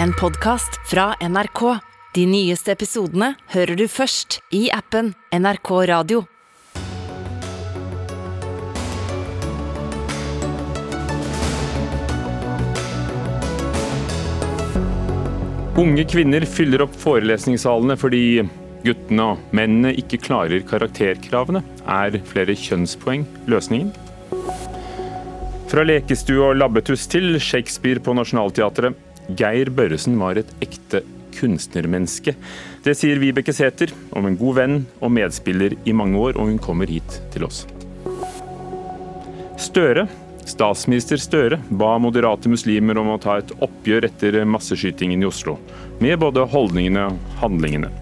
en podkast fra NRK. De nyeste episodene hører du først i appen NRK Radio. Unge kvinner fyller opp forelesningssalene fordi guttene og mennene ikke klarer karakterkravene. Er flere kjønnspoeng løsningen? Fra lekestue og labbetuss til Shakespeare på Nationaltheatret. Geir Børresen var et ekte kunstnermenneske. Det sier Vibeke Sæther om en god venn og medspiller i mange år, og hun kommer hit til oss. Støre, statsminister Støre, ba moderate muslimer om å ta et oppgjør etter masseskytingen i Oslo, med både holdningene og handlingene.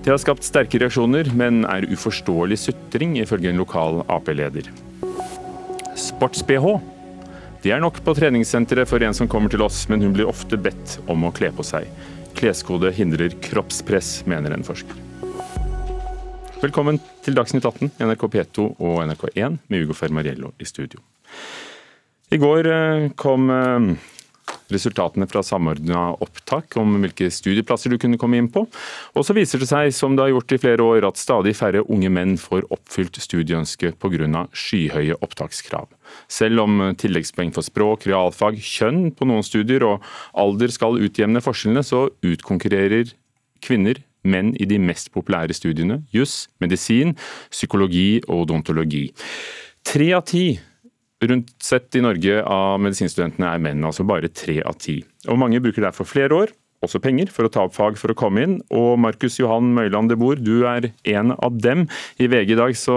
Det har skapt sterke reaksjoner, men er uforståelig sutring, ifølge en lokal Ap-leder. Sports-BH det er nok på treningssenteret for en som kommer til oss, men hun blir ofte bedt om å kle på seg. Kleskode hindrer kroppspress, mener en forsker. Velkommen til Dagsnytt 18, NRK P2 og NRK1 med Ugo Fermariello i studio. I går eh, kom eh, resultatene fra samordna opptak om hvilke studieplasser du kunne komme inn på. Og så viser det seg, som det har gjort i flere år, at stadig færre unge menn får oppfylt studieønsket pga. skyhøye opptakskrav. Selv om tilleggspoeng for språk, realfag, kjønn på noen studier og alder skal utjevne forskjellene, så utkonkurrerer kvinner menn i de mest populære studiene juss, medisin, psykologi og odontologi. Tre av ti rundt sett i Norge av medisinstudentene er menn, altså bare tre av ti. Og Mange bruker derfor flere år, også penger, for å ta opp fag for å komme inn. Og Markus Johan Møyland de Boer, du er en av dem. I VG i dag så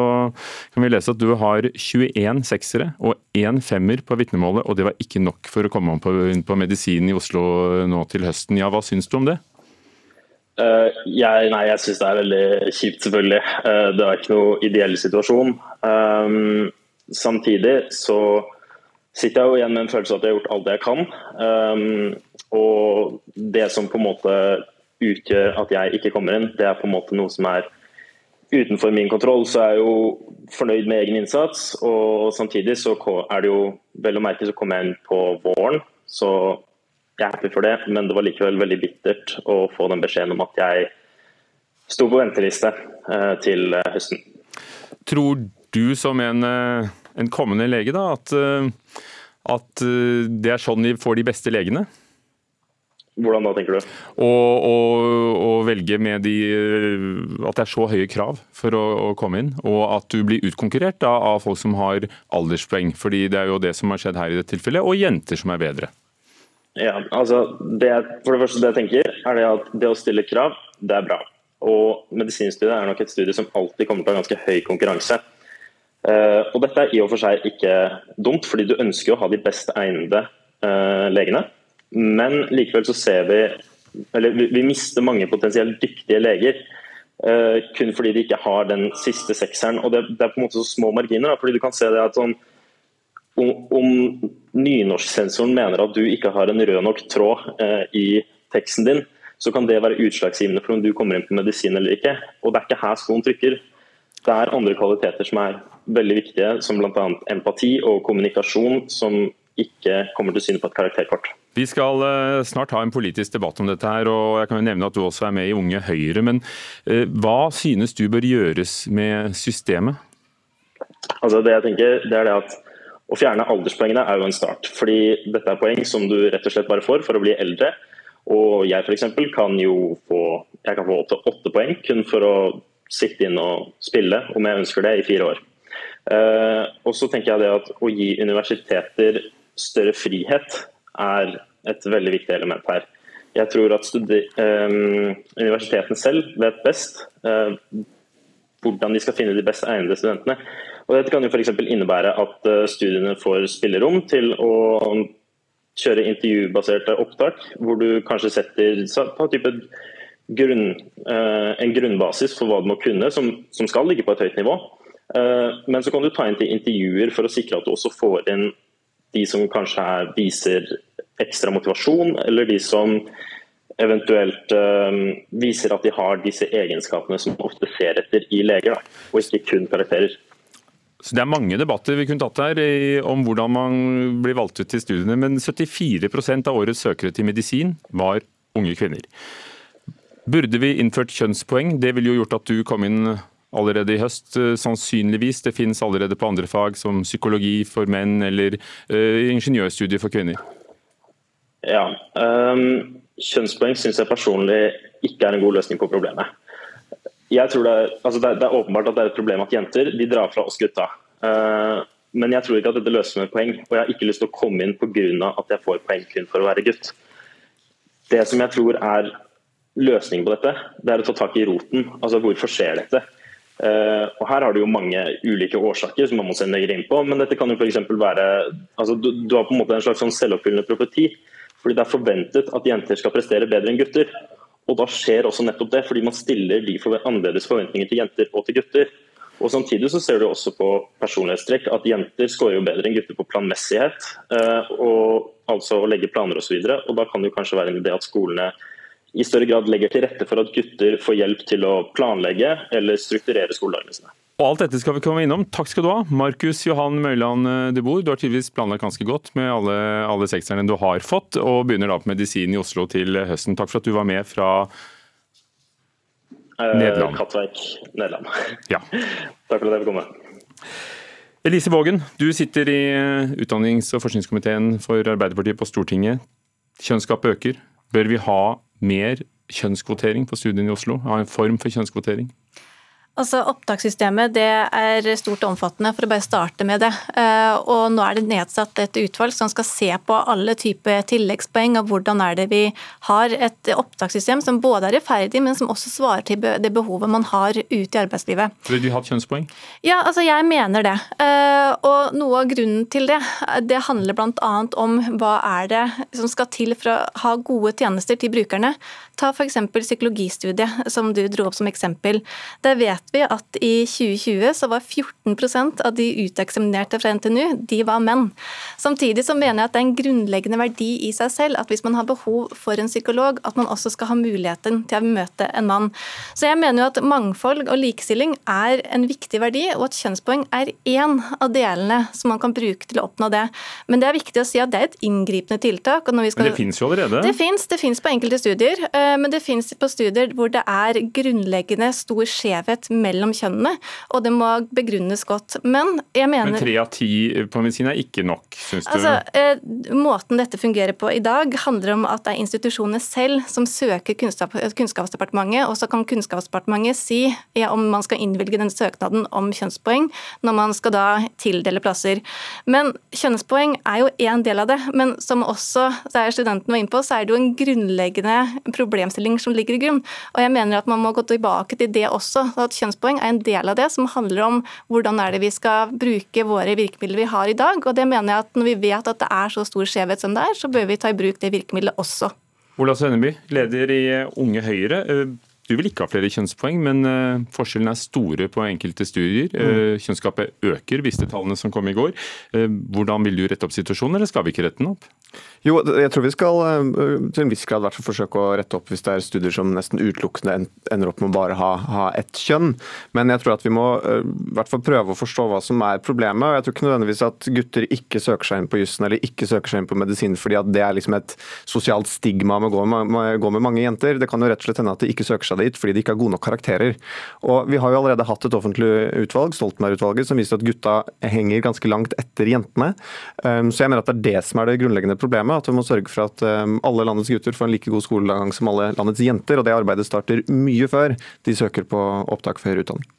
kan vi lese at du har 21 seksere og én femmer på vitnemålet, og det var ikke nok for å komme inn på medisin i Oslo nå til høsten. Ja, hva syns du om det? Uh, jeg, nei, jeg syns det er veldig kjipt, selvfølgelig. Uh, det er ikke noe ideell situasjon. Um, samtidig så sitter jeg jo igjen med en følelse av at jeg har gjort alt det jeg kan. Um, og det som på en måte utgjør at jeg ikke kommer inn, det er på en måte noe som er utenfor min kontroll. Så er jeg jo fornøyd med egen innsats, og samtidig så er det jo vel å merke så kom jeg inn på våren. Så jeg er happy for det, men det var likevel veldig bittert å få den beskjeden om at jeg sto på venteliste uh, til uh, høsten. Tror du som en, eh, en kommende lege da, at, eh, at, eh, det er sånn de får de beste legene? Hvordan da, tenker du? Å velge med de At det er så høye krav for å, å komme inn, og at du blir utkonkurrert da, av folk som har alderspoeng. fordi det er jo det som har skjedd her i dette tilfellet, og jenter som er bedre. Ja, altså det, For det første det jeg tenker, er det at det å stille krav, det er bra. Og medisinstudiet er nok et studie som alltid kommer til å ha ganske høy konkurranse. Eh, og Dette er i og for seg ikke dumt, fordi du ønsker å ha de best egnede uh, legene. Men likevel så ser vi eller vi, mister mange potensielt dyktige leger uh, kun fordi de ikke har den siste sekseren. og Det, er på en måte så små marginer. Da, fordi du kan se det at sånn, Om, om nynorsksensoren mener at du ikke har en rød nok tråd uh, i teksten din, så kan det være utslagsgivende for om du kommer inn på medisin eller ikke. Og det er ikke her skoen trykker. Det er andre kvaliteter som er veldig viktige, som bl.a. empati og kommunikasjon, som ikke kommer til syne på et karakterkort. Vi skal eh, snart ha en politisk debatt om dette, her, og jeg kan jo nevne at du også er med i Unge Høyre. Men eh, hva synes du bør gjøres med systemet? Altså det jeg tenker, det er det at Å fjerne alderspoengene er jo en start. fordi Dette er poeng som du rett og slett bare får for å bli eldre. Og jeg f.eks. kan jo få jeg kan få opptil åtte poeng kun for å sitte inn og spille, om jeg ønsker det, i fire år. Uh, og så tenker jeg det at Å gi universiteter større frihet er et veldig viktig element her. Jeg tror at um, universitetene selv vet best uh, hvordan de skal finne de best egnede studentene. Og Dette kan jo f.eks. innebære at studiene får spillerom til å kjøre intervjubaserte opptak, hvor du kanskje setter grunn, eh, en grunnbasis for hva du må kunne, som, som, skal ligge på et høyt nivå. Eh, men så kan du ta inn til intervjuer for å sikre at du også får inn de som kanskje er, viser ekstra motivasjon, eller de som eventuelt uh, viser at de har disse egenskapene som ofte ser etter i leger, og ikke kun karakterer. Så Det er mange debatter vi kunne tatt her om hvordan man blir valgt ut til studiene, men 74% av årets søkere til medisin var unge kvinner. Burde vi innført kjønnspoeng? Det ville jo gjort at du kom inn allerede i høst, eh, sannsynligvis. Det finnes allerede på andre fag, som psykologi for menn eller uh, ingeniørstudier for kvinner. Ja, um, Kjønnspoeng syns jeg personlig ikke er en god løsning på problemet. Jeg tror det er, altså det, det er, åpenbart at det er et problem at jenter de drar fra oss gutta. Uh, men jeg tror ikke at dette løser med poeng. Og jeg har ikke lyst til å komme inn pga. at jeg får poeng kun for å være gutt. Det som jeg tror er løsningen på dette, det er å ta tak i roten. Altså hvorfor skjer dette? Uh, og Her har du jo mange ulike årsaker som man må se nøyere inn på. Men dette kan jo f.eks. være altså du, du, har på en måte en slags sånn selvoppfyllende profeti. Fordi det er forventet at jenter skal prestere bedre enn gutter. Og da skjer også nettopp det, fordi man stiller de for annerledes forventninger til jenter og til gutter. Og Samtidig så ser du også på personlighetstrekk at jenter scorer jo bedre enn gutter på planmessighet. Uh, og altså å legge planer osv. Da kan det jo kanskje være en idé at skolene i større grad legger til rette for at gutter får hjelp til å planlegge eller strukturere skoledagene sine. Og Alt dette skal vi komme innom. Takk skal du ha, Markus Johan Møyland eh, de Boer. Du har tydeligvis planlagt ganske godt med alle, alle sekserne du har fått, og begynner da på medisin i Oslo til høsten. Takk for at du var med fra eh, Nederland. Kattverk, Nederland. Ja. Takk for at jeg fikk komme. Elise Vågen, du sitter i eh, utdannings- og forskningskomiteen for Arbeiderpartiet på Stortinget. Kjønnsgapet øker. Bør vi ha mer kjønnskvotering på studiene i Oslo? Ha en form for kjønnskvotering? Altså, Opptakssystemet det er stort og omfattende, for å bare starte med det. Eh, og Nå er det nedsatt et utvalg som skal se på alle typer tilleggspoeng. og Hvordan er det vi har et opptakssystem som både er rettferdig, men som også svarer til det behovet man har ute i arbeidslivet. Vil du ha kjønnspoeng? Ja, altså jeg mener det. Eh, og Noe av grunnen til det det handler bl.a. om hva er det som skal til for å ha gode tjenester til brukerne. Ta f.eks. psykologistudiet, som du dro opp som eksempel. Det vet vet vi at i 2020 så var 14% av de uteksaminerte fra NTNU de var menn. Samtidig så mener jeg at det er en grunnleggende verdi i seg selv at hvis man har behov for en psykolog, at man også skal ha muligheten til å møte en mann. Så jeg mener jo at mangfold og likestilling er en viktig verdi, og at kjønnspoeng er én av delene som man kan bruke til å oppnå det. Men det er viktig å si at det er et inngripende tiltak. Skal... Det finnes jo allerede? Det fins det finnes på enkelte studier, eh, men det fins på studier hvor det er grunnleggende stor skjevhet mellom kjønnene, og det må begrunnes godt. Men jeg mener Men tre av ti på medisin er ikke nok, syns du? Altså, eh, måten dette fungerer på i dag, handler om at det er institusjonene selv som søker kunnskap, Kunnskapsdepartementet, og så kan Kunnskapsdepartementet si ja, om man skal innvilge den søknaden om kjønnspoeng når man skal da tildele plasser. Men kjønnspoeng er jo én del av det. Men som også studenten var inne på, så er det jo en grunnleggende problemstilling som ligger i grunn. Og jeg mener at man må gå tilbake til det også. at kjønnspoeng er en del av det, som handler om hvordan er det vi skal bruke våre virkemidler vi har i dag. Og det mener jeg at når vi vet at det er så stor skjevhet som det er, så bør vi ta i bruk det virkemidlet også. Ola Sønneby, leder i Unge Høyre. Eh, du vil ikke ha flere kjønnspoeng, men uh, forskjellene er store på enkelte studier. Uh, kjønnsgapet øker, viste tallene som kom i går. Hvordan vil du rette opp situasjonen, eller skal vi ikke rette den opp? Jo, jeg tror vi skal til en viss grad forsøke å rette opp hvis det er studier som nesten utelukkende ender opp med å bare ha, ha ett kjønn. Men jeg tror at vi må i hvert fall prøve å forstå hva som er problemet. og Jeg tror ikke nødvendigvis at gutter ikke søker seg inn på jussen eller ikke søker seg inn på medisin fordi at det er liksom et sosialt stigma med å gå med, med, gå med mange jenter. Det kan jo rett og slett hende at de ikke søker seg dit fordi de ikke har gode nok karakterer. Og Vi har jo allerede hatt et offentlig utvalg, Stoltenberg-utvalget, som viser at gutta henger ganske langt etter jentene. Um, så jeg mener at det er det som er det grunnleggende problemet. At vi må sørge for at um, alle landets gutter får en like god skolegang som alle landets jenter. Og det arbeidet starter mye før de søker på opptak for høyere utdanning.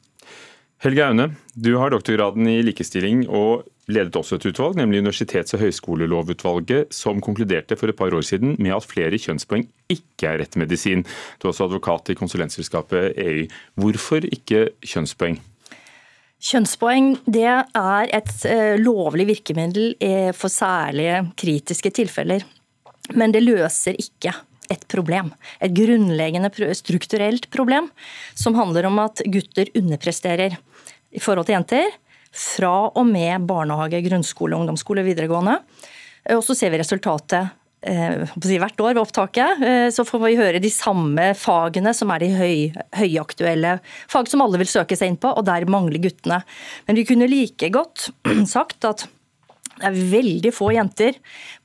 Helge Aune, du har doktorgraden i likestilling og ledet også et utvalg, nemlig Universitets- og høyskolelovutvalget, som konkluderte for et par år siden med at flere kjønnspoeng ikke er rett medisin. Du er også advokat i konsulentselskapet EU. Hvorfor ikke kjønnspoeng? Kjønnspoeng det er et eh, lovlig virkemiddel eh, for særlige kritiske tilfeller. Men det løser ikke et problem. Et grunnleggende strukturelt problem som handler om at gutter underpresterer i forhold til jenter fra og med barnehage, grunnskole, ungdomsskole, videregående. Og så ser vi resultatet eh, hvert år ved opptaket. Eh, så får vi høre de samme fagene som er de høy, høyaktuelle fag som alle vil søke seg inn på, og der mangler guttene. Men vi kunne like godt sagt at Det er veldig få jenter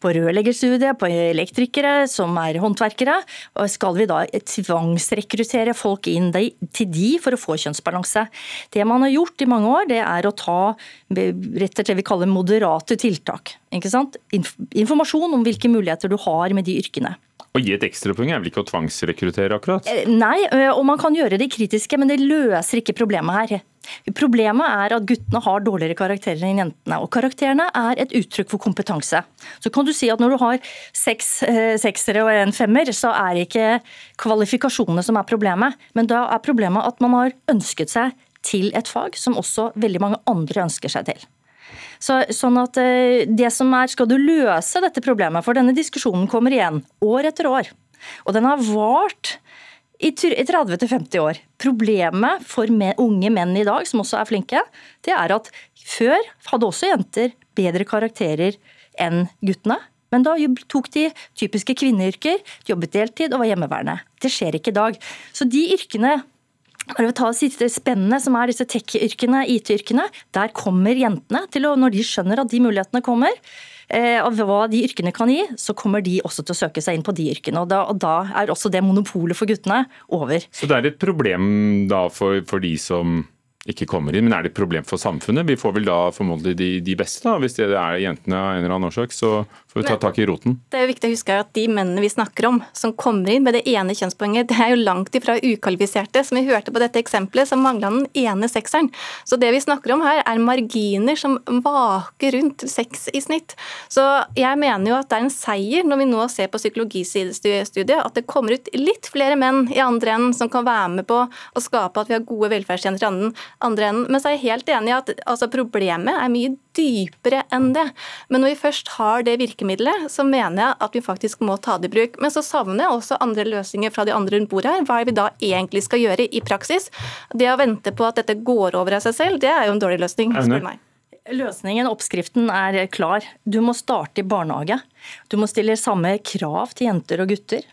på rørleggerstudiet, på elektrikere, som er håndverkere. Og skal vi da tvangsrekruttere folk inn til de for å få kjønnsbalanse? Det man har gjort i mange år, det er å ta rett og slett det vi kaller moderate tiltak. Informasjon om hvilke muligheter du har med de yrkene. Å gi et ekstrapoeng er vel ikke å tvangsrekruttere, akkurat? Eh, nei, og man kan gjøre det kritiske, men det løser ikke problemet her. Problemet er at guttene har dårligere karakterer enn jentene. Og karakterene er et uttrykk for kompetanse. Så kan du si at når du har seks seksere og en femmer, så er det ikke kvalifikasjonene som er problemet. Men da er problemet at man har ønsket seg til et fag som også veldig mange andre ønsker seg til. Så, sånn at eh, det som er, Skal du løse dette problemet, for denne diskusjonen kommer igjen år etter år, og den har vart i 30-50 år. Problemet for unge menn i dag, som også er flinke, det er at før hadde også jenter bedre karakterer enn guttene. Men da tok de typiske kvinneyrker, jobbet deltid og var hjemmeværende. Det skjer ikke i dag. Så de yrkene når vi tar siste spennende, som er disse tech-yrkene, IT-yrkene, der kommer jentene til å, når de skjønner at de mulighetene kommer, eh, og hva de yrkene kan gi, så kommer de også til å søke seg inn på de yrkene. Og da, og da er også det monopolet for guttene over. Så det er et problem da for, for de som ikke kommer inn. Men er det et problem for samfunnet? Vi får vel da formodentlig de, de beste, da. Hvis det er jentene av en eller annen årsak, så får vi ta tak i roten. Det er jo viktig å huske at de mennene vi snakker om, som kommer inn med det ene kjønnspoenget, det er jo langt ifra ukvalifiserte. Som vi hørte på dette eksempelet, som mangla den ene sekseren. Så det vi snakker om her, er marginer som vaker rundt seks i snitt. Så jeg mener jo at det er en seier når vi nå ser på psykologistudiet, at det kommer ut litt flere menn i andre enden som kan være med på å skape at vi har gode velferdstjenester i andre enden. Men så er jeg helt enig i at altså, problemet er mye dypere enn det. Men når vi først har det virkemidlet, så mener jeg at vi faktisk må ta det i bruk. Men så savner jeg også andre løsninger fra de andre rundt bordet her. Hva er vi da egentlig skal gjøre i praksis? Det å vente på at dette går over av seg selv, det er jo en dårlig løsning. spør meg. Løsningen, oppskriften, er klar. Du må starte i barnehage. Du må stille samme krav til jenter og gutter.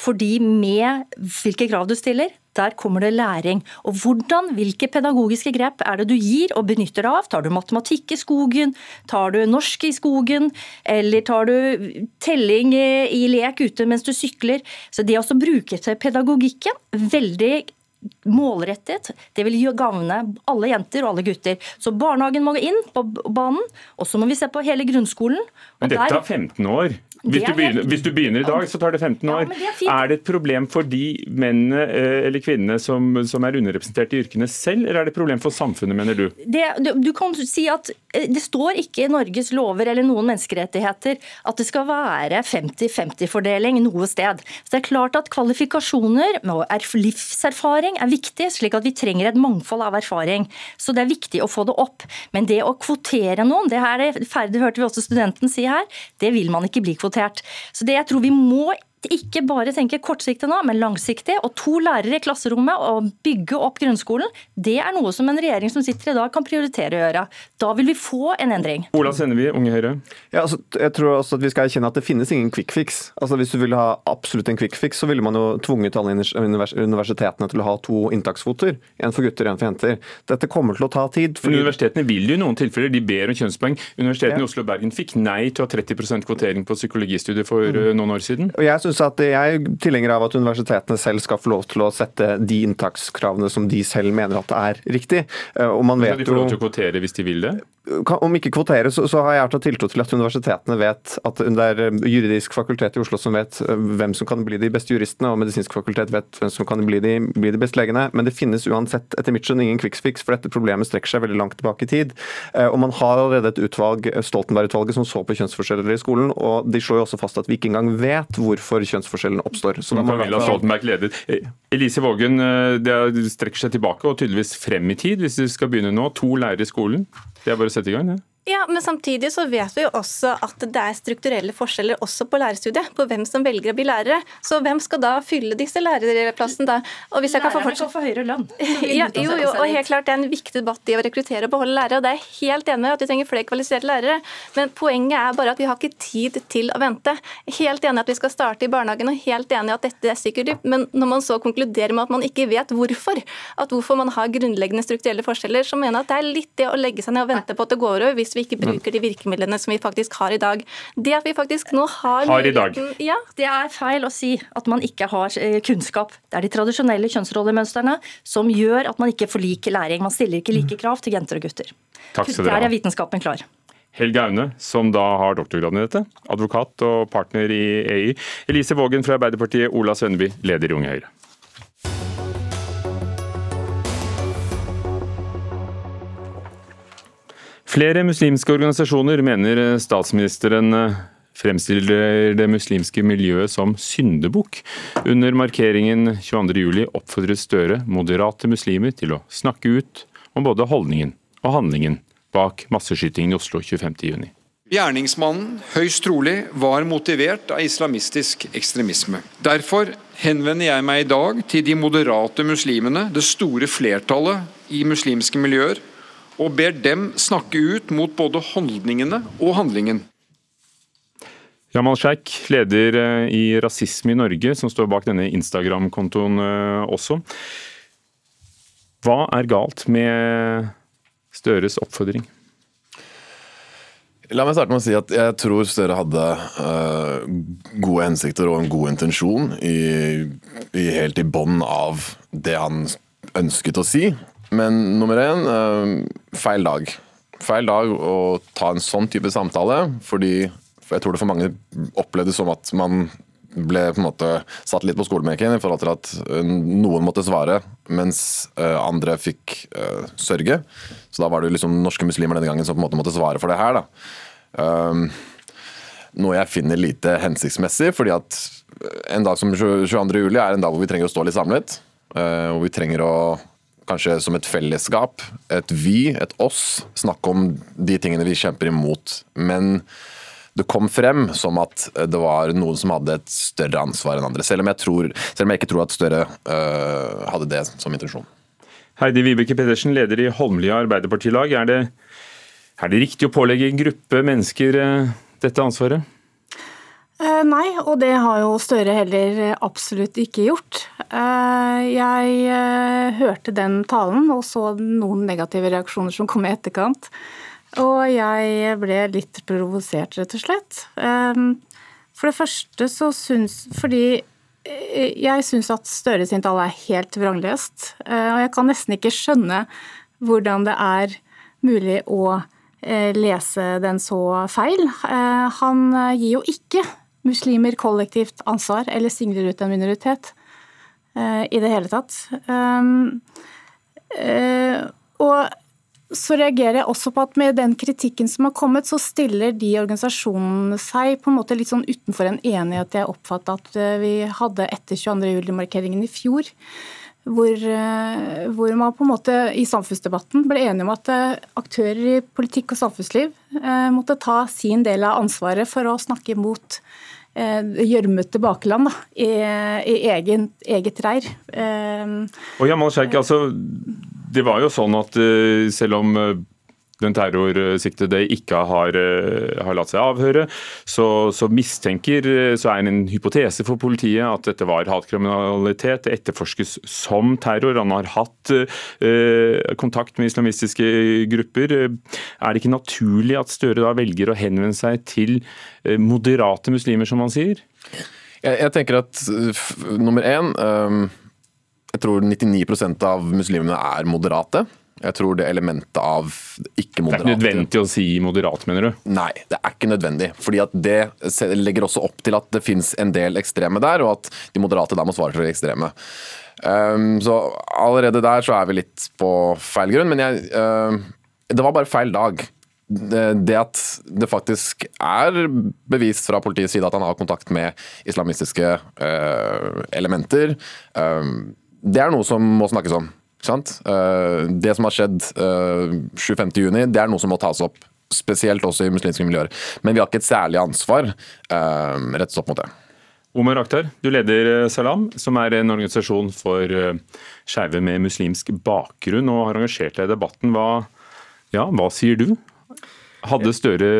Fordi med hvilke krav du stiller, der kommer det læring. Og hvordan, hvilke pedagogiske grep er det du gir og benytter deg av? Tar du matematikk i skogen? Tar du norsk i skogen? Eller tar du telling i lek ute mens du sykler? Så det å bruke til pedagogikken, veldig målrettet. Det vil gagne alle jenter og alle gutter. Så barnehagen må gå inn på banen, og så må vi se på hele grunnskolen. Men dette er 15 år. Hvis du, begynner, hvis du, begynner, i dag, så tar det 15 år. Ja, det er, er, det et problem for de mennene eh, eller kvinnene som, som, er underrepresentert i yrkene selv, eller er det et problem for samfunnet, mener du? Det, du kan si at eh, Det står ikke i Norges lover eller noen menneskerettigheter at det skal være 50-50-fordeling noe sted. Så det er klart at kvalifikasjoner og livserfaring er viktig, slik at vi trenger et mangfold av erfaring. Så det er viktig å få det opp. Men det å kvotere noen, det her det hørte vi også studenten si her, det vil man ikke bli kvotert notert. Så det jeg tror vi må ikke bare tenke kortsiktig nå, men langsiktig. Og to lærere i klasserommet og bygge opp grunnskolen, det er noe som en regjering som sitter i dag kan prioritere å gjøre. Da vil vi få en endring. Ola vi Unge Høyre. Ja, altså, jeg tror også at vi skal erkjenne at det finnes ingen quick fix. Altså, hvis du ville ha absolutt en quick fix, så ville man jo tvunget alle universitetene til å ha to inntakskvoter. En for gutter og en for jenter. Dette kommer til å ta tid. Fordi... Universitetene vil jo i noen tilfeller, de ber om kjønnspoeng. Universitetene ja. i Oslo og Bergen fikk nei til å ha 30% kvotering på psykologistudiet for mm. Eh, noen år siden. Og jeg synes at jeg er tilhenger av at universitetene selv skal få lov til å sette de inntakskravene som de selv mener at det er riktig. Eh, og man vet jo... De får lov til å kvotere hvis de vil det? Om ikke kvotere, så, så har jeg tatt tiltro til at universitetene vet at det er eh, juridisk fakultet i Oslo som vet eh, hvem som kan bli de beste juristene, og medisinsk fakultet vet hvem som kan bli de, bli de beste legene. Men det finnes uansett etter mitt skjønn ingen kviksfiks, for dette problemet strekker seg veldig langt tilbake i tid. Eh, og man har allerede et utvalg, Stoltenberg-utvalget, som så på kjønnsforskjeller i skolen, og de slår jo også fast at vi ikke engang vet hvorfor kjønnsforskjellene oppstår. Så da må Camilla Stoltenberg leder. Elise Vågen, det strekker seg tilbake og tydeligvis frem i tid, hvis vi skal begynne nå. To lærere i skolen. Det er bare å sette i gang, det. Ja, men samtidig så vet vi jo også at det er strukturelle forskjeller også på lærerstudiet, på hvem som velger å bli lærere. Så hvem skal da fylle disse lærerplassene da? Og hvis jeg kan få fortsette... kan få høyere lønn. ja, jo, jo, og helt klart det er en viktig debatt i å rekruttere og beholde lærere, og det er jeg helt enig med at vi trenger flere kvalifiserte lærere. Men poenget er bare at vi har ikke tid til å vente. Helt enig at vi skal starte i barnehagen, og helt enig at dette er sikkert men når man så konkluderer med at man ikke vet hvorfor, at hvorfor man har grunnleggende strukturelle forskjeller, så mener jeg at det er litt det å legge seg ned og vente på at det går over hvis vi vi ikke bruker de virkemidlene som vi faktisk har i dag. Det at vi faktisk nå har Har i dag. Ja, Det er feil å si at man ikke har eh, kunnskap. Det er de tradisjonelle kjønnsrollemønstrene som gjør at man ikke får lik læring. Man stiller ikke like krav til jenter og gutter. Takk skal dere Der er vitenskapen klar. Helge Aune, som da har doktorgraden i dette, advokat og partner i EY. Elise Vågen fra Arbeiderpartiet, Ola Sønneby, leder i Unge Høyre. Flere muslimske organisasjoner mener statsministeren eh, fremstiller det muslimske miljøet som syndebukk. Under markeringen 22.07 oppfordret Støre moderate muslimer til å snakke ut om både holdningen og handlingen bak masseskytingen i Oslo 25.6. Gjerningsmannen høyst trolig var motivert av islamistisk ekstremisme. Derfor henvender jeg meg i dag til de moderate muslimene, det store flertallet i muslimske miljøer, og ber dem snakke ut mot både holdningene og handlingen. Jamal Sheikh, leder eh, i Rasisme i Norge, som står bak denne Instagram-kontoen eh, også. Hva er galt med Støres oppfordring? La meg starte med å si at jeg tror Støre hadde uh, gode hensikter og en god intensjon i, i helt i bånn av det han ønsket å si. Men nummer én øh, feil dag. Feil dag å ta en sånn type samtale, fordi for jeg tror det for mange opplevdes som at man ble på en måte satt litt på skolebenken i forhold til at øh, noen måtte svare, mens øh, andre fikk sørge. Så da var det liksom norske muslimer denne gangen som på en måte måtte svare for det her. da. Noe jeg finner lite hensiktsmessig, fordi at en dag som 22. juli er en dag hvor vi trenger å stå litt samlet. Hvor vi trenger å kanskje som et fellesskap, et vi, et oss, snakke om de tingene vi kjemper imot. Men det kom frem som at det var noen som hadde et større ansvar enn andre. Selv om jeg, tror, selv om jeg ikke tror at Støre øh, hadde det som intensjon. Heidi Vibeke Pedersen, leder i Holmlia Arbeiderpartilag. Er det, er det riktig å pålegge en gruppe mennesker eh, dette ansvaret? Eh, Nei, og det har jo Støre heller absolutt ikke gjort. Eh, Jeg eh, hørte den talen og så noen negative reaksjoner som kom i etterkant. Og jeg ble litt provosert, rett og slett. For det første så syns Fordi jeg syns at Støre sin tale er helt vranglest. Eh, Og jeg kan nesten ikke skjønne hvordan det er mulig å lese den så feil. Han gir jo ikke muslimer kollektivt ansvar eller singler ut en minoritet eh, i det hele tatt. Um, eh, og så reagerer jeg også på at med den kritikken som har kommet, så stiller de organisasjonene seg på en måte litt sånn utenfor en enighet jeg oppfatta at eh, vi hadde etter 22. juli-markeringen i fjor. Hvor, hvor man på en måte i samfunnsdebatten ble enige om at aktører i politikk og samfunnsliv måtte ta sin del av ansvaret for å snakke mot gjørmete bakland da, i, i egen, eget reir. Eh, Og Jamal Sheikh, altså, det var jo sånn at eh, selv om eh, den terrorsiktede ikke har, eh, har latt seg avhøre, så, så mistenker, eh, så er en hypotese for politiet at dette var hatkriminalitet. Det etterforskes som terror. Han har hatt eh, kontakt med islamistiske grupper. Er det ikke naturlig at Støre da velger å henvende seg til eh, moderate muslimer, som han sier? Jeg, jeg tenker at nummer én um, Jeg tror 99% av muslimene er moderate. Jeg tror det elementet av ikke-moderat Det er ikke-moderate nødvendig å si moderat, mener du? Nei, det er ikke nødvendig. fordi at Det legger også opp til at det finnes en del ekstreme der, og at de moderate da må svare til de ekstreme. Um, så allerede der så er vi litt på feil grunn, men jeg, uh, det var bare feil dag. Det, det at det faktisk er bevist fra politiets side at han har kontakt med islamistiske uh, elementer, uh, det er noe som må snakkes om. Uh, det som har skjedd uh, 27.6, det er noe som må tas opp. Spesielt også i muslimske miljøer. Men vi har ikke et særlig ansvar uh, rettet opp mot det. Omar Akhtar, du leder eh, Salam, som er en organisasjon for eh, skeive med muslimsk bakgrunn, og har engasjert deg i debatten. Hva, ja, hva sier du? Hadde Støre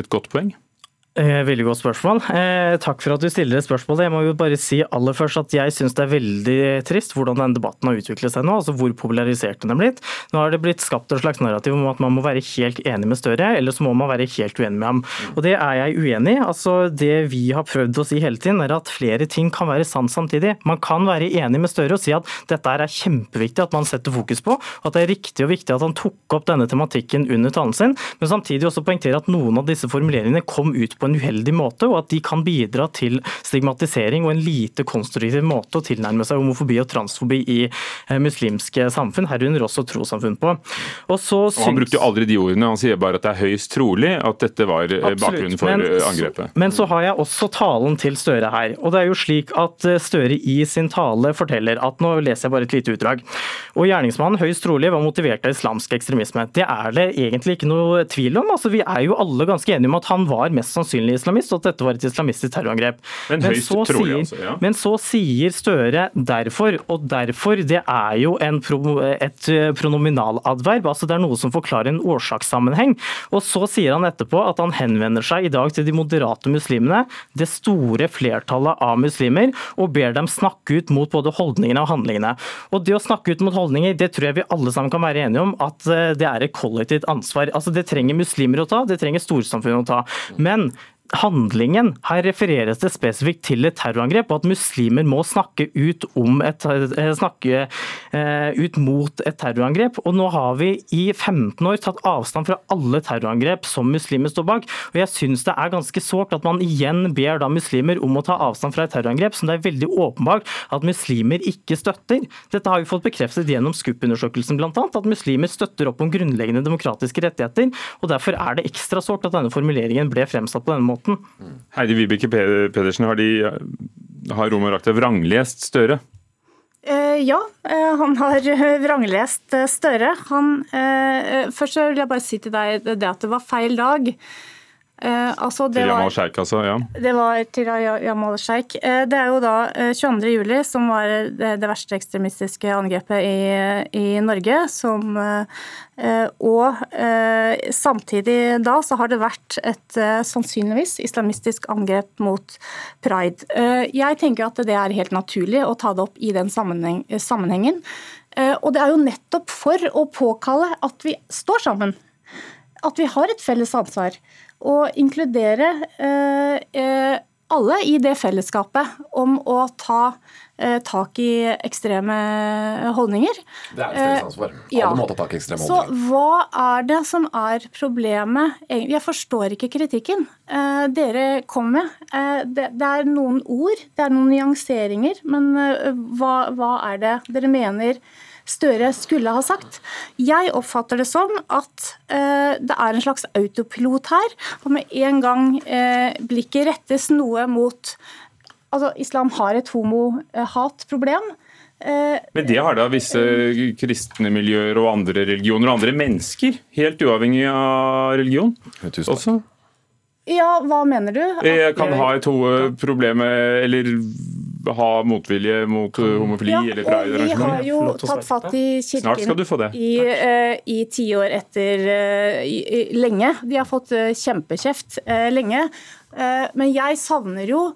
et godt poeng? Eh, veldig godt spørsmål. Eh, takk for at du stiller et spørsmål. Jeg må jo bare si aller først at jeg syns det er veldig trist hvordan denne debatten har utviklet seg nå, altså hvor polarisert den er blitt. Nå har det blitt skapt et slags narrativ om at man må være helt enig med Støre, eller så må man være helt uenig med ham. Og det er jeg uenig i. Altså, det vi har prøvd å si hele tiden, er at flere ting kan være sant samtidig. Man kan være enig med Støre og si at dette er kjempeviktig at man setter fokus på, og at det er riktig og viktig at han tok opp denne tematikken under talen sin, men samtidig også poengtere at noen av disse formuleringene kom ut på en uheldig måte, og at de kan bidra til stigmatisering og en lite konstruktiv måte å tilnærme seg homofobi og transfobi i eh, muslimske samfunn, herunder også trossamfunn på. Og, og Han brukte jo aldri de ordene, han sier bare at det er høyst trolig at dette var eh, Absolutt. bakgrunnen for men, eh, angrepet. Men så har jeg også talen til Støre her. og det er jo slik at Støre i sin tale forteller at Nå leser jeg bare et lite utdrag. Og gjerningsmannen høyst trolig var motivert av islamsk ekstremisme. Det er det egentlig ikke noe tvil om. altså Vi er jo alle ganske enige om at han var mest sannsynlig islamist, og at dette var et islamistisk terrorangrep. Men, men, så, sier, altså, ja. men så sier Støre derfor, og derfor det er jo en pro, et eh, pronominaladverb. altså Det er noe som forklarer en årsakssammenheng. Og så sier han etterpå at han henvender seg i dag til de moderate muslimene, det store flertallet av muslimer, og ber dem snakke ut mot både holdningene og handlingene. Og det å snakke ut mot holdninger, det tror jeg vi alle sammen kan være enige om at eh, det er et kollektivt ansvar. Altså Det trenger muslimer å ta, det trenger storsamfunnet å ta. Men handlingen. Her refereres det spesifikt til et terrorangrep, og at muslimer må snakke ut, et, eh, snakke eh, ut mot et terrorangrep. Og nå har vi i 15 år tatt avstand fra alle terrorangrep som muslimer står bak. Og jeg syns det er ganske sårt at man igjen ber da muslimer om å ta avstand fra et terrorangrep som det er veldig åpenbart at muslimer ikke støtter. Dette har vi fått bekreftet gjennom SKUP-undersøkelsen bl.a., at muslimer støtter opp om grunnleggende demokratiske rettigheter. og Derfor er det ekstra sårt at denne formuleringen ble fremsatt på denne måten måten. Heidi Vibeke Pedersen, har, de, har Romer Rakhtar vranglest Støre? Eh, ja, eh, han har vranglest eh, Støre. Han, eh, først vil jeg bare si til deg det at det var feil dag. Eh, altså til Jamal Sheikh, altså? ja. Det var til Jamal Sheikh. Eh, det er jo da 22. Eh, juli som var det, det verste ekstremistiske angrepet i, i Norge. Som, eh, og eh, samtidig da så har det vært et eh, sannsynligvis islamistisk angrep mot pride. jeg tenker at det er helt naturlig å ta det opp i den sammenheng, sammenhengen. og det er jo nettopp for å påkalle at vi står sammen. At vi har et felles ansvar å inkludere eh, eh, alle i det fellesskapet om å ta eh, tak i ekstreme holdninger. Det er et felles ansvar. Alle ja. må ta tak i ekstreme holdninger. Så hva er det som er problemet? Jeg forstår ikke kritikken dere kom med. Det er noen ord, det er noen nyanseringer, men hva, hva er det dere mener? Støre skulle ha sagt. Jeg oppfatter det som at eh, det er en slags autopilot her. Og med en gang eh, blikket rettes noe mot Altså, islam har et homohatproblem. Eh, Men det har da visse kristne miljøer og andre religioner og andre mennesker, helt uavhengig av religion, også? Ja, hva mener du? Jeg kan ha et problem eller ha motvilje mot uh, homofili ja, eller pride? Vi har jo tatt fatt i kirken i, uh, i tiår etter uh, i, lenge. De har fått uh, kjempekjeft uh, lenge. Uh, men jeg savner jo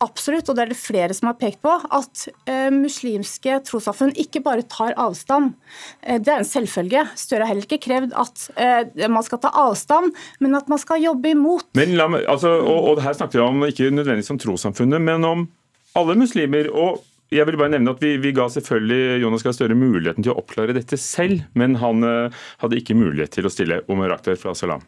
absolutt, og det er det flere som har pekt på, at uh, muslimske trossamfunn ikke bare tar avstand. Uh, det er en selvfølge. Støre har heller ikke krevd at uh, man skal ta avstand, men at man skal jobbe imot. Men la meg, altså, og, og her snakker vi om ikke nødvendigvis om trossamfunnet, men om alle muslimer. og jeg vil bare nevne at vi, vi ga selvfølgelig Jonas Gahr Støre muligheten til å oppklare dette selv, men han uh, hadde ikke mulighet til å stille Omar Akhtar fra Salam.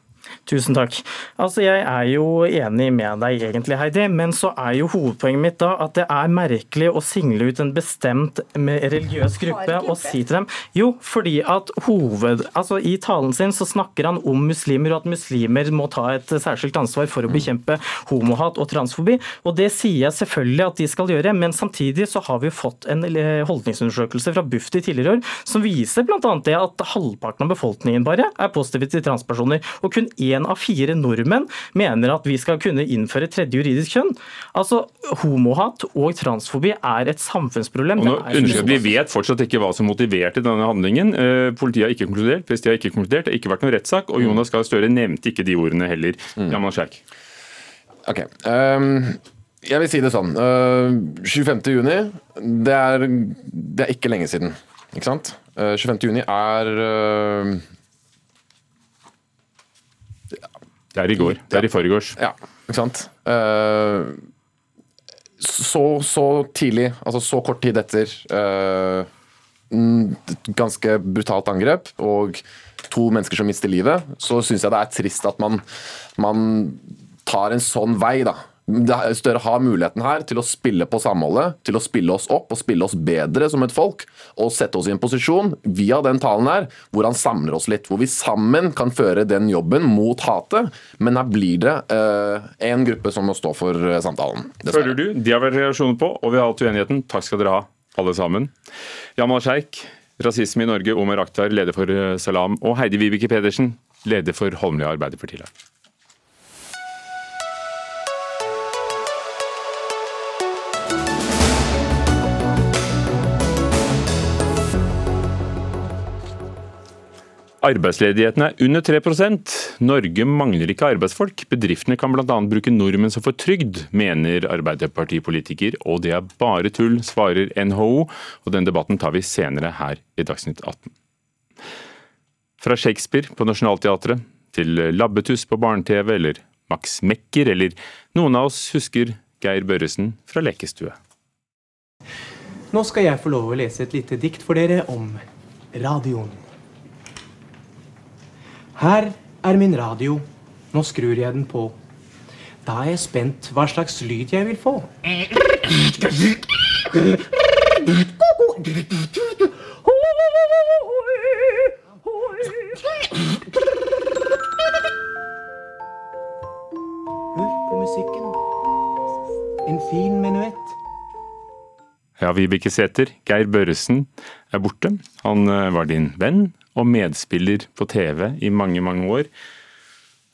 Tusen takk. Altså, Jeg er jo enig med deg egentlig, Heidi, men så er jo hovedpoenget mitt da at det er merkelig å single ut en bestemt religiøs gruppe og si til dem Jo, fordi at hoved... Altså, I talen sin så snakker han om muslimer, og at muslimer må ta et særskilt ansvar for å mm. bekjempe homohat og transfobi. Og det sier jeg selvfølgelig at de skal gjøre, men samtidig så har vi fått en eh, holdningsundersøkelse fra Bufdi tidligere år som viser bl.a. det at halvparten av befolkningen bare er positive til transpersoner. og kun én av fire nordmenn mener at vi skal kunne innføre tredje juridisk kjønn. Altså, Homohat og transfobi er et samfunnsproblem. Og nå, vi vet fortsatt ikke hva som motiverte denne handlingen. Eh, politiet har ikke konkludert, PST har ikke konkludert, det har ikke vært noen rettssak, og mm. Jonas Gahr Støre nevnte ikke de ordene heller. Mm. Ok. Um, jeg vil si det sånn. Uh, 25. juni, det er, det er, ikke lenge siden. Ikke sant? Uh, 25. juni er uh, Det er i går. Det er i forgårs. Ja, ikke sant. Uh, så, så, tidlig, altså så kort tid etter et ganske brutalt angrep og to mennesker som mister livet, så syns jeg det er trist at man, man tar en sånn vei, da Støre har muligheten her til å spille på samholdet, til å spille oss opp og spille oss bedre som et folk. Og sette oss i en posisjon via den talen her, hvor han samler oss litt. Hvor vi sammen kan føre den jobben mot hatet. Men her blir det én en gruppe som må stå for eh, samtalen. Dessverre. Føler du? De har vært reaksjoner på, og vi har hatt uenigheten. Takk skal dere ha, alle sammen. Jamal Sheikh, Rasisme i Norge, Omar Akhtar, leder for eh, Salam, og Heidi Vibeke Pedersen, leder for Holmlia Arbeiderpartilag. Arbeidsledigheten er under 3% Norge mangler ikke arbeidsfolk. Bedriftene kan bl.a. bruke nordmenn som får trygd, mener Arbeiderpartipolitiker. Og det er bare tull, svarer NHO. Og den debatten tar vi senere her i Dagsnytt 18. Fra Shakespeare på Nationaltheatret til Labbetuss på barne-TV eller Max Mekker, eller noen av oss husker Geir Børresen fra Lekestue. Nå skal jeg få lov å lese et lite dikt for dere om radioen. Her er min radio. Nå skrur jeg den på. Da er jeg spent hva slags lyd jeg vil få. Hør på musikken. En fin menuett. Ja, Vibeke Sæther, Geir Børresen er borte. Han eh, var din venn og medspiller på TV i mange, mange år.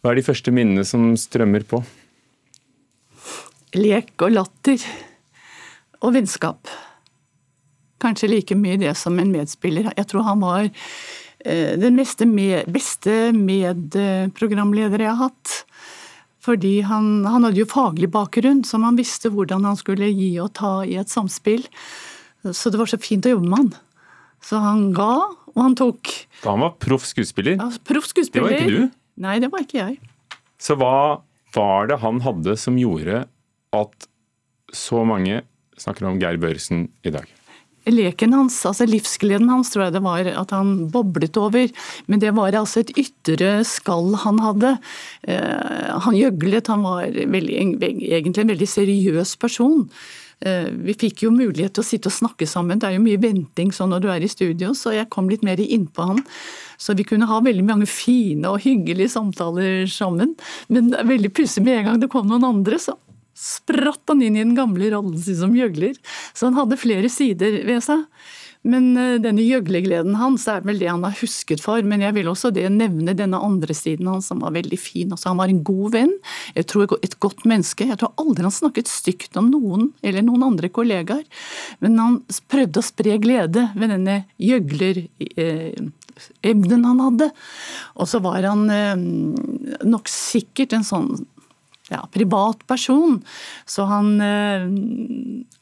Hva er de første minnene som strømmer på? Lek og latter. Og vennskap. Kanskje like mye det som en medspiller. Jeg tror han var den den med, beste medprogramleder jeg har hatt. Fordi han, han, hadde jo faglig bakgrunn, som han visste hvordan han skulle gi og ta i et samspill. Så det var så fint å jobbe med han. Så han ga, og han tok. Da han var proff skuespiller? Ja, proff skuespiller. Det var ikke du? Nei, det var ikke jeg. Så hva var det han hadde som gjorde at så mange snakker om Geir Børresen i dag? Leken hans, altså livsgleden hans, tror jeg det var at han boblet over. Men det var altså et ytre skall han hadde. Eh, han gjøglet, han var veldig, egentlig en veldig seriøs person. Eh, vi fikk jo mulighet til å sitte og snakke sammen. Det er jo mye venting sånn når du er i studio, så jeg kom litt mer innpå han. Så vi kunne ha veldig mange fine og hyggelige samtaler sammen. Men det er veldig plutselig med en gang det kom noen andre, så spratt han inn i den gamle rollen sin som gjøgler. Så han hadde flere sider ved seg. Men eh, denne gjøglegleden hans er vel det han har husket for. Men jeg vil også nevne denne andre siden hans som var veldig fin. Altså, han var en god venn, jeg tror et godt menneske. Jeg tror aldri han snakket stygt om noen eller noen andre kollegaer. Men han prøvde å spre glede ved denne gjøglerevnen eh, han hadde. Og så var han eh, nok sikkert en sånn ja, privat person. Så han eh,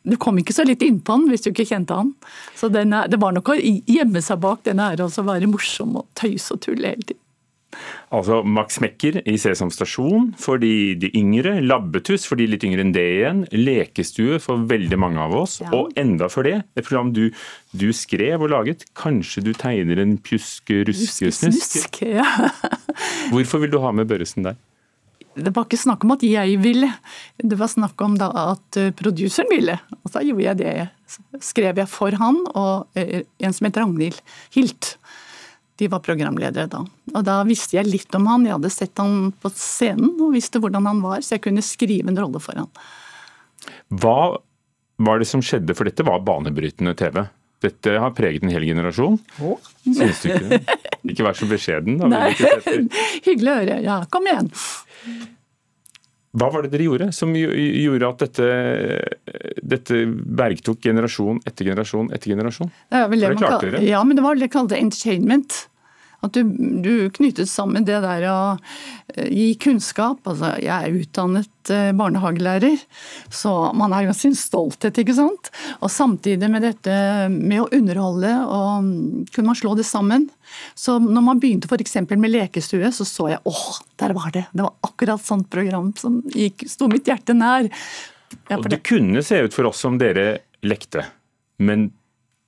Du kom ikke så litt innpå han hvis du ikke kjente han. Så er, det var nok å gjemme seg bak den ære å være morsom og tøyse og tulle hele tiden. Altså Max Mekker i Sesam stasjon for de, de, yngre, Labbetuss for de litt yngre enn det igjen, Lekestue for veldig mange av oss, ja. og enda for det, et program du, du, skrev og laget. Kanskje du tegner en pjuske-ruske-snusk? Ja. Hvorfor vil du ha med Børresen der? Det var ikke snakk om at jeg ville, det var snakk om at eh, produseren ville. Og da gjorde jeg det. Skrev jeg for han og eh, en som het Ragnhild Hilt. De var programledere da. Og da visste jeg litt om han. Jeg hadde sett han på scenen og visste hvordan han var, så jeg kunne skrive en rolle for han. Hva var det som skjedde, for dette var banebrytende TV? Dette har preget en hel generasjon. Syns du ikke det? Ikke vær så beskjeden, da. Nei, hyggelig å høre. Ja, kom igjen. Hva var det dere gjorde som gjorde at dette, dette bergtok generasjon etter generasjon etter generasjon? Det det kaller, ja, men det var det de kalte entertainment. At du, du knyttet sammen det der å eh, gi kunnskap. Altså, jeg er utdannet eh, barnehagelærer, så man er jo sin stolthet, ikke sant. Og samtidig med dette med å underholde, og mm, kunne man slå det sammen. Så når man begynte f.eks. med lekestue, så så jeg åh, der var det. Det var akkurat sånt program som gikk, sto mitt hjerte nær. Ja, og det kunne se ut for oss som dere lekte, men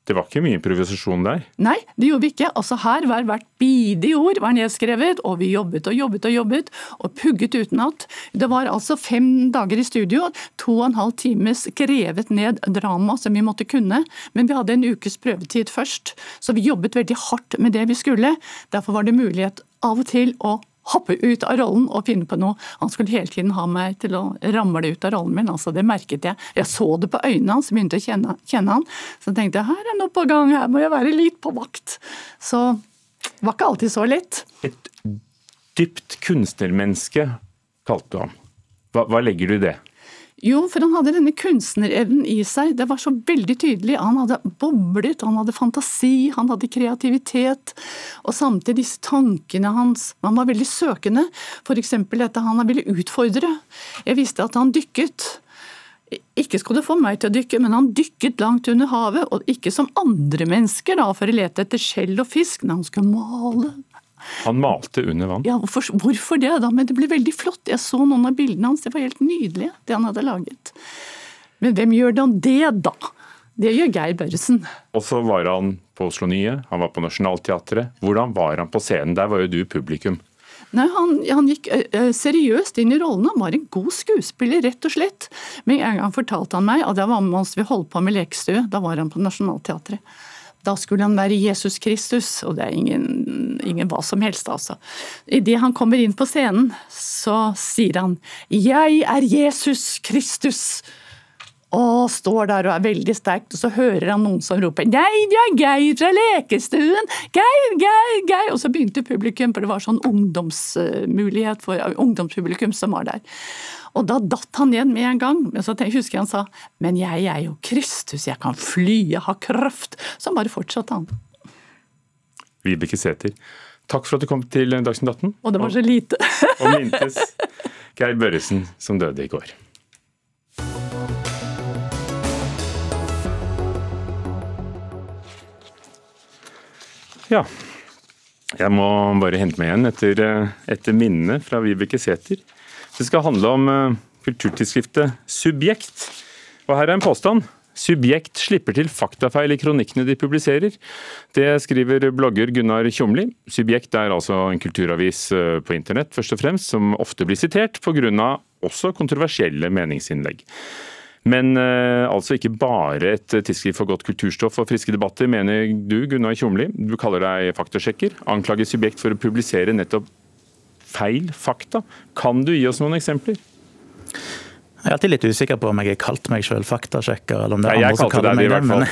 det var ikke mye improvisasjon der? Nei, det gjorde vi ikke. Altså Her var hvert bidige ord var nedskrevet, og vi jobbet og jobbet og jobbet, og pugget utenat. Det var altså fem dager i studio, to og en halv times skrevet ned drama som vi måtte kunne. Men vi hadde en ukes prøvetid først, så vi jobbet veldig hardt med det vi skulle. Derfor var det mulighet av og til å hoppe ut av rollen og finne på noe. Han skulle hele tiden ha meg til å ramle ut av rollen min. altså Det merket jeg. Jeg så det på øynene hans, begynte å kjenne, kjenne han. Så tenkte jeg her er noe på gang, her må jeg være litt på vakt. Så det var ikke alltid så lett. Et dypt kunstnermenneske kalte du ham. Hva, hva legger du i det? Jo, for han hadde denne kunstnerevnen i seg. Det var så veldig tydelig. Han hadde boblet, han hadde fantasi, han hadde kreativitet. Og samtidig disse tankene hans. Han var veldig søkende. F.eks. dette han ville utfordre. Jeg visste at han dykket. Ikke skulle få meg til å dykke, men han dykket langt under havet. Og ikke som andre mennesker da, for å lete etter skjell og fisk. Når han skulle male, han malte under vann? Ja, hvorfor, hvorfor, det? da? Men det ble veldig flott. Jeg så noen av bildene hans, det var helt nydelig, det han hadde laget. Men hvem gjør da det, da? Det gjør Geir Børresen. Og så var han på Oslo Nye, han var på Nationaltheatret. Hvordan var han på scenen? Der var jo du publikum. Nei, han, han gikk seriøst inn i rollen. Han var en god skuespiller, rett og slett. Men en gang fortalte han meg, og det var mens vi holdt på med lekestue, da var han på Nationaltheatret. Da skulle han være Jesus Kristus, og det er ingen, ingen hva som helst, altså. Idet han kommer inn på scenen, så sier han 'Jeg er Jesus Kristus' og står der og er veldig sterkt, og så hører han noen som roper 'Nei, det er Geir fra lekestuen! Geir, Geir, Geir!' Og så begynte publikum, for det var sånn ungdomsmulighet for ungdomspublikum som var der. Og da datt han igjen med en gang. Men så husker jeg han sa 'Men jeg er jo Kristus, jeg kan fly, jeg har kraft'. Så bare fortsatte han. Vibeke Sæther, takk for at du kom til Dagsnytt 18. Og det var så lite. og mintes Geir Børresen, som døde i går. Ja. Jeg må bare hente meg igjen etter, etter minnene fra Vibeke Sæther. Det skal handle om uh, kulturtidsskriftet Subjekt. Og her er en påstand. Subjekt slipper til faktafeil i kronikkene de publiserer. Det skriver blogger Gunnar Tjomli. Subjekt er altså en kulturavis eh, på internett først og fremst, som ofte blir sitert pga. også kontroversielle meningsinnlegg. Men uh, altså ikke bare et tidsskrift for godt kulturstoff og friske debatter, mener du, Gunnar Tjomli. Du kaller deg faktasjekker. Anklager Subjekt for å publisere nettopp feil fakta. Kan du gi oss noen eksempler? Jeg er alltid litt usikker på om jeg har kalt meg selv faktasjekker, eller om det er Nei, andre som kaller meg det. Men...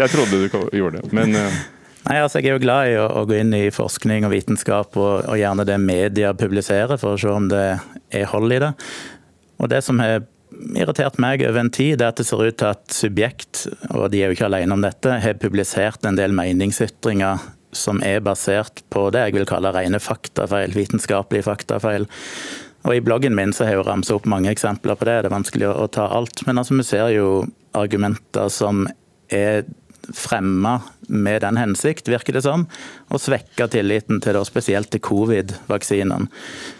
jeg trodde du gjorde det, men uh... Nei, altså Jeg er jo glad i å, å, gå inn i forskning og vitenskap, og, og, gjerne det media publiserer, for å se om det er hold i det. Og Det som har irritert meg over en tid, er at det ser ut til at Subjekt, og de er jo ikke alene om dette, har publisert en del meningsytringer som er basert på det jeg vil kalle rene faktafeil, vitenskapelige faktafeil. Og I bloggen min så har jeg jo ramset opp mange eksempler på det, det er vanskelig å ta alt. Men altså, vi ser jo argumenter som er fremma med den hensikt, virker det som, å svekke tilliten til det, og spesielt til covid-vaksinene.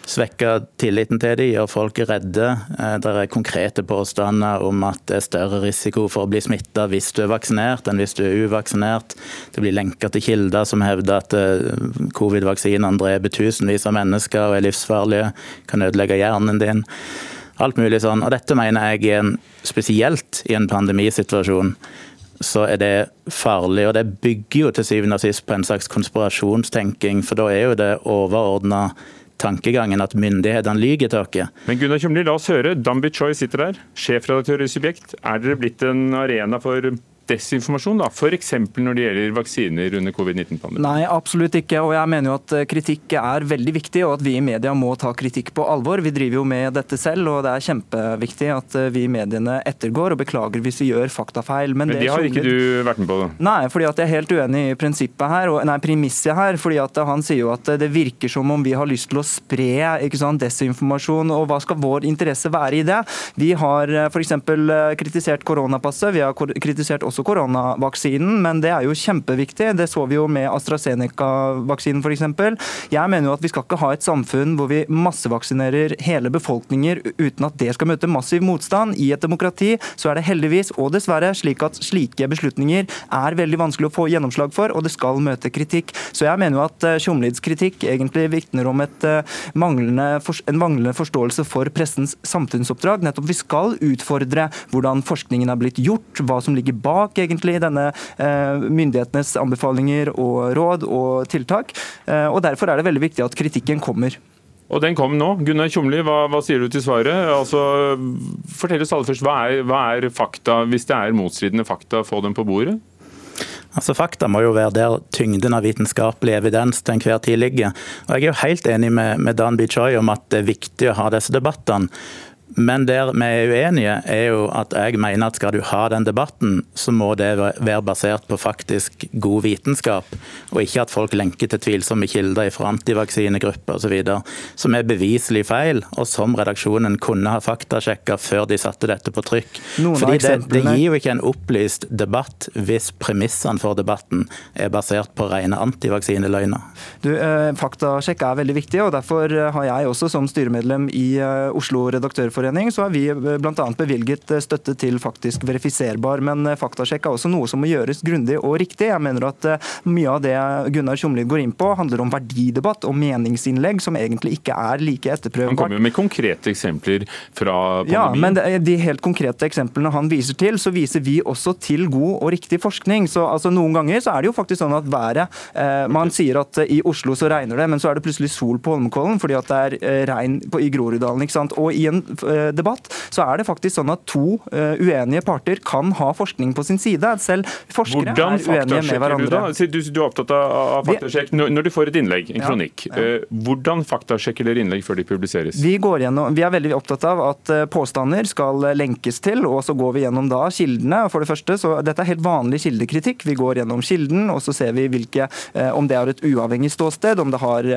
Svekke tilliten til de, gjør folk redde. Eh, det er konkrete påstander om at det er større risiko for å bli smitta hvis du er vaksinert enn hvis du er uvaksinert. Det blir lenker til kilder som hevder at eh, covid-vaksinene dreper tusenvis av mennesker og er livsfarlige, kan ødelegge hjernen din. Alt mulig sånn. Og dette mener jeg er en, spesielt i en pandemisituasjon så er det farlig. Og det bygger jo til syvende og sist på en slags konspirasjonstenking, for da er jo det overordna tankegangen at myndighetene lyver til oss. Men Gunnar Kjumli, la oss høre. Dambi Choi sitter der, sjefredaktør i Subjekt. Er dere blitt en arena for desinformasjon, da? F.eks. når det gjelder vaksiner under covid-19-pandemien? Nei, absolutt ikke. Og jeg mener jo at eh, kritikk er veldig viktig, og at vi i media må ta kritikk på alvor. Vi driver jo med dette selv, og det er kjempeviktig at eh, vi i mediene ettergår og beklager hvis vi gjør faktafeil. Men, Men det, det har ikke du vært med på? Nei, fordi at jeg er helt uenig i prinsippet her, og, nei, premisset her. fordi at Han sier jo at det virker som om vi har lyst til å spre ikke sant, desinformasjon. og Hva skal vår interesse være i det? Vi har f.eks. kritisert koronapasset, vi har kritisert også koronavaksinen, men det er jo kjempeviktig. Det så vi jo med AstraZeneca-vaksinen f.eks. Jeg mener jo at vi skal ikke ha et samfunn hvor vi massevaksinerer hele befolkninger uten at det skal møte massiv motstand. I et demokrati så er det heldigvis og dessverre slik at slike beslutninger er veldig vanskelig å få gjennomslag for, og det skal møte kritikk. Så jeg mener jo at eh, Tjomlids kritikk egentlig vitner om et eh, manglende, en manglende forståelse for pressens samfunnsoppdrag. Nettopp vi skal utfordre hvordan forskningen er blitt gjort, hva som ligger bak egentlig denne eh, myndighetenes anbefalinger og råd og tiltak. Og Derfor er det veldig viktig at kritikken kommer. Og den kom nå. Gunnar Tjomli, hva, hva, sier du til svaret? Altså, fortell oss aller først, hva er, hva er fakta? Hvis det er motstridende fakta, få dem på bordet? Altså Fakta må jo være der tyngden av vitenskapelig evidens til enhver tid ligger. Og Jeg er jo helt enig med, med Dan Bichoy om at det er viktig å ha disse debattene. Men der vi er uenige, er jo at jeg mener at skal du ha den debatten, så må det være basert på faktisk god vitenskap, og ikke at folk lenker til tvilsomme kilder fra antivaksinegrupper osv. Som er beviselig feil, og som redaksjonen kunne ha faktasjekka før de satte dette på trykk. Fordi det, det, gir jo ikke en opplyst debatt hvis premissene for debatten er basert på rene antivaksineløgner. Du, eh, Faktasjekk er veldig viktig, og derfor har jeg også som styremedlem i eh, Oslo Redaktørforening Legeforening så har vi eh, bl.a. bevilget eh, støtte til faktisk verifiserbar, men eh, faktasjekk er også noe som må gjøres grundig og riktig. Jeg mener at mye av det Gunnar Tjomlid går inn på, handler om verdidebatt og meningsinnlegg som egentlig ikke er like etterprøvbart. Han kommer jo med konkrete eksempler fra pandemien. Ja, men de helt konkrete eksemplene han viser til, så viser vi også til god og riktig forskning. Så altså, Noen ganger så er det jo faktisk sånn at været eh, Man sier at i Oslo så regner det, men så er det plutselig sol på Holmenkollen fordi at det er regn på, i Groruddalen. ikke sant? Og i en debatt, så er det faktisk sånn at to eh, uenige parter kan ha forskning på sin side. Selv forskere Hvordan er uenige med hverandre. Du, da? Du, du er opptatt av faktasjekk. Når du får et innlegg, en kronikk, ja, ja. Eh, hvordan faktasjekker dere innlegg før de publiseres? Vi, går gjennom, vi er veldig opptatt av at påstander skal lenkes til, og så går vi gjennom da kildene. For det første, så Dette er helt vanlig kildekritikk. Vi går gjennom kilden, og så ser vi hvilke, om det har et uavhengig ståsted, om det har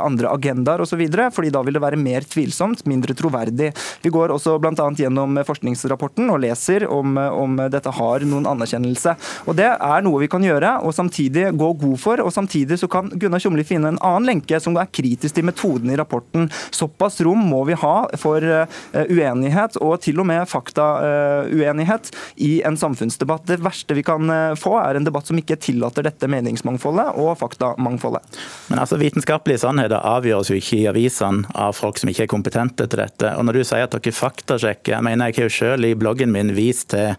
andre agendaer osv. fordi da vil det være mer tvilsomt, mindre troverdig. Vi går også bl.a. gjennom forskningsrapporten og leser om, om, dette har noen anerkjennelse. Og Det er noe vi kan gjøre og samtidig gå god for. og Samtidig så kan Gunnar Tjomli finne en annen lenke som er kritisk til metoden i rapporten. Såpass rom må vi ha for uh, uenighet og til og med faktauenighet i en samfunnsdebatt. Det verste vi kan uh, få, er en debatt som ikke tillater dette meningsmangfoldet og faktamangfoldet. Men altså Vitenskapelige sannheter avgjøres jo ikke i avisene av folk som ikke er kompetente til dette. Og når du sier at dere faktasjekker. Jeg mener, jeg har jo selv i bloggen min vist til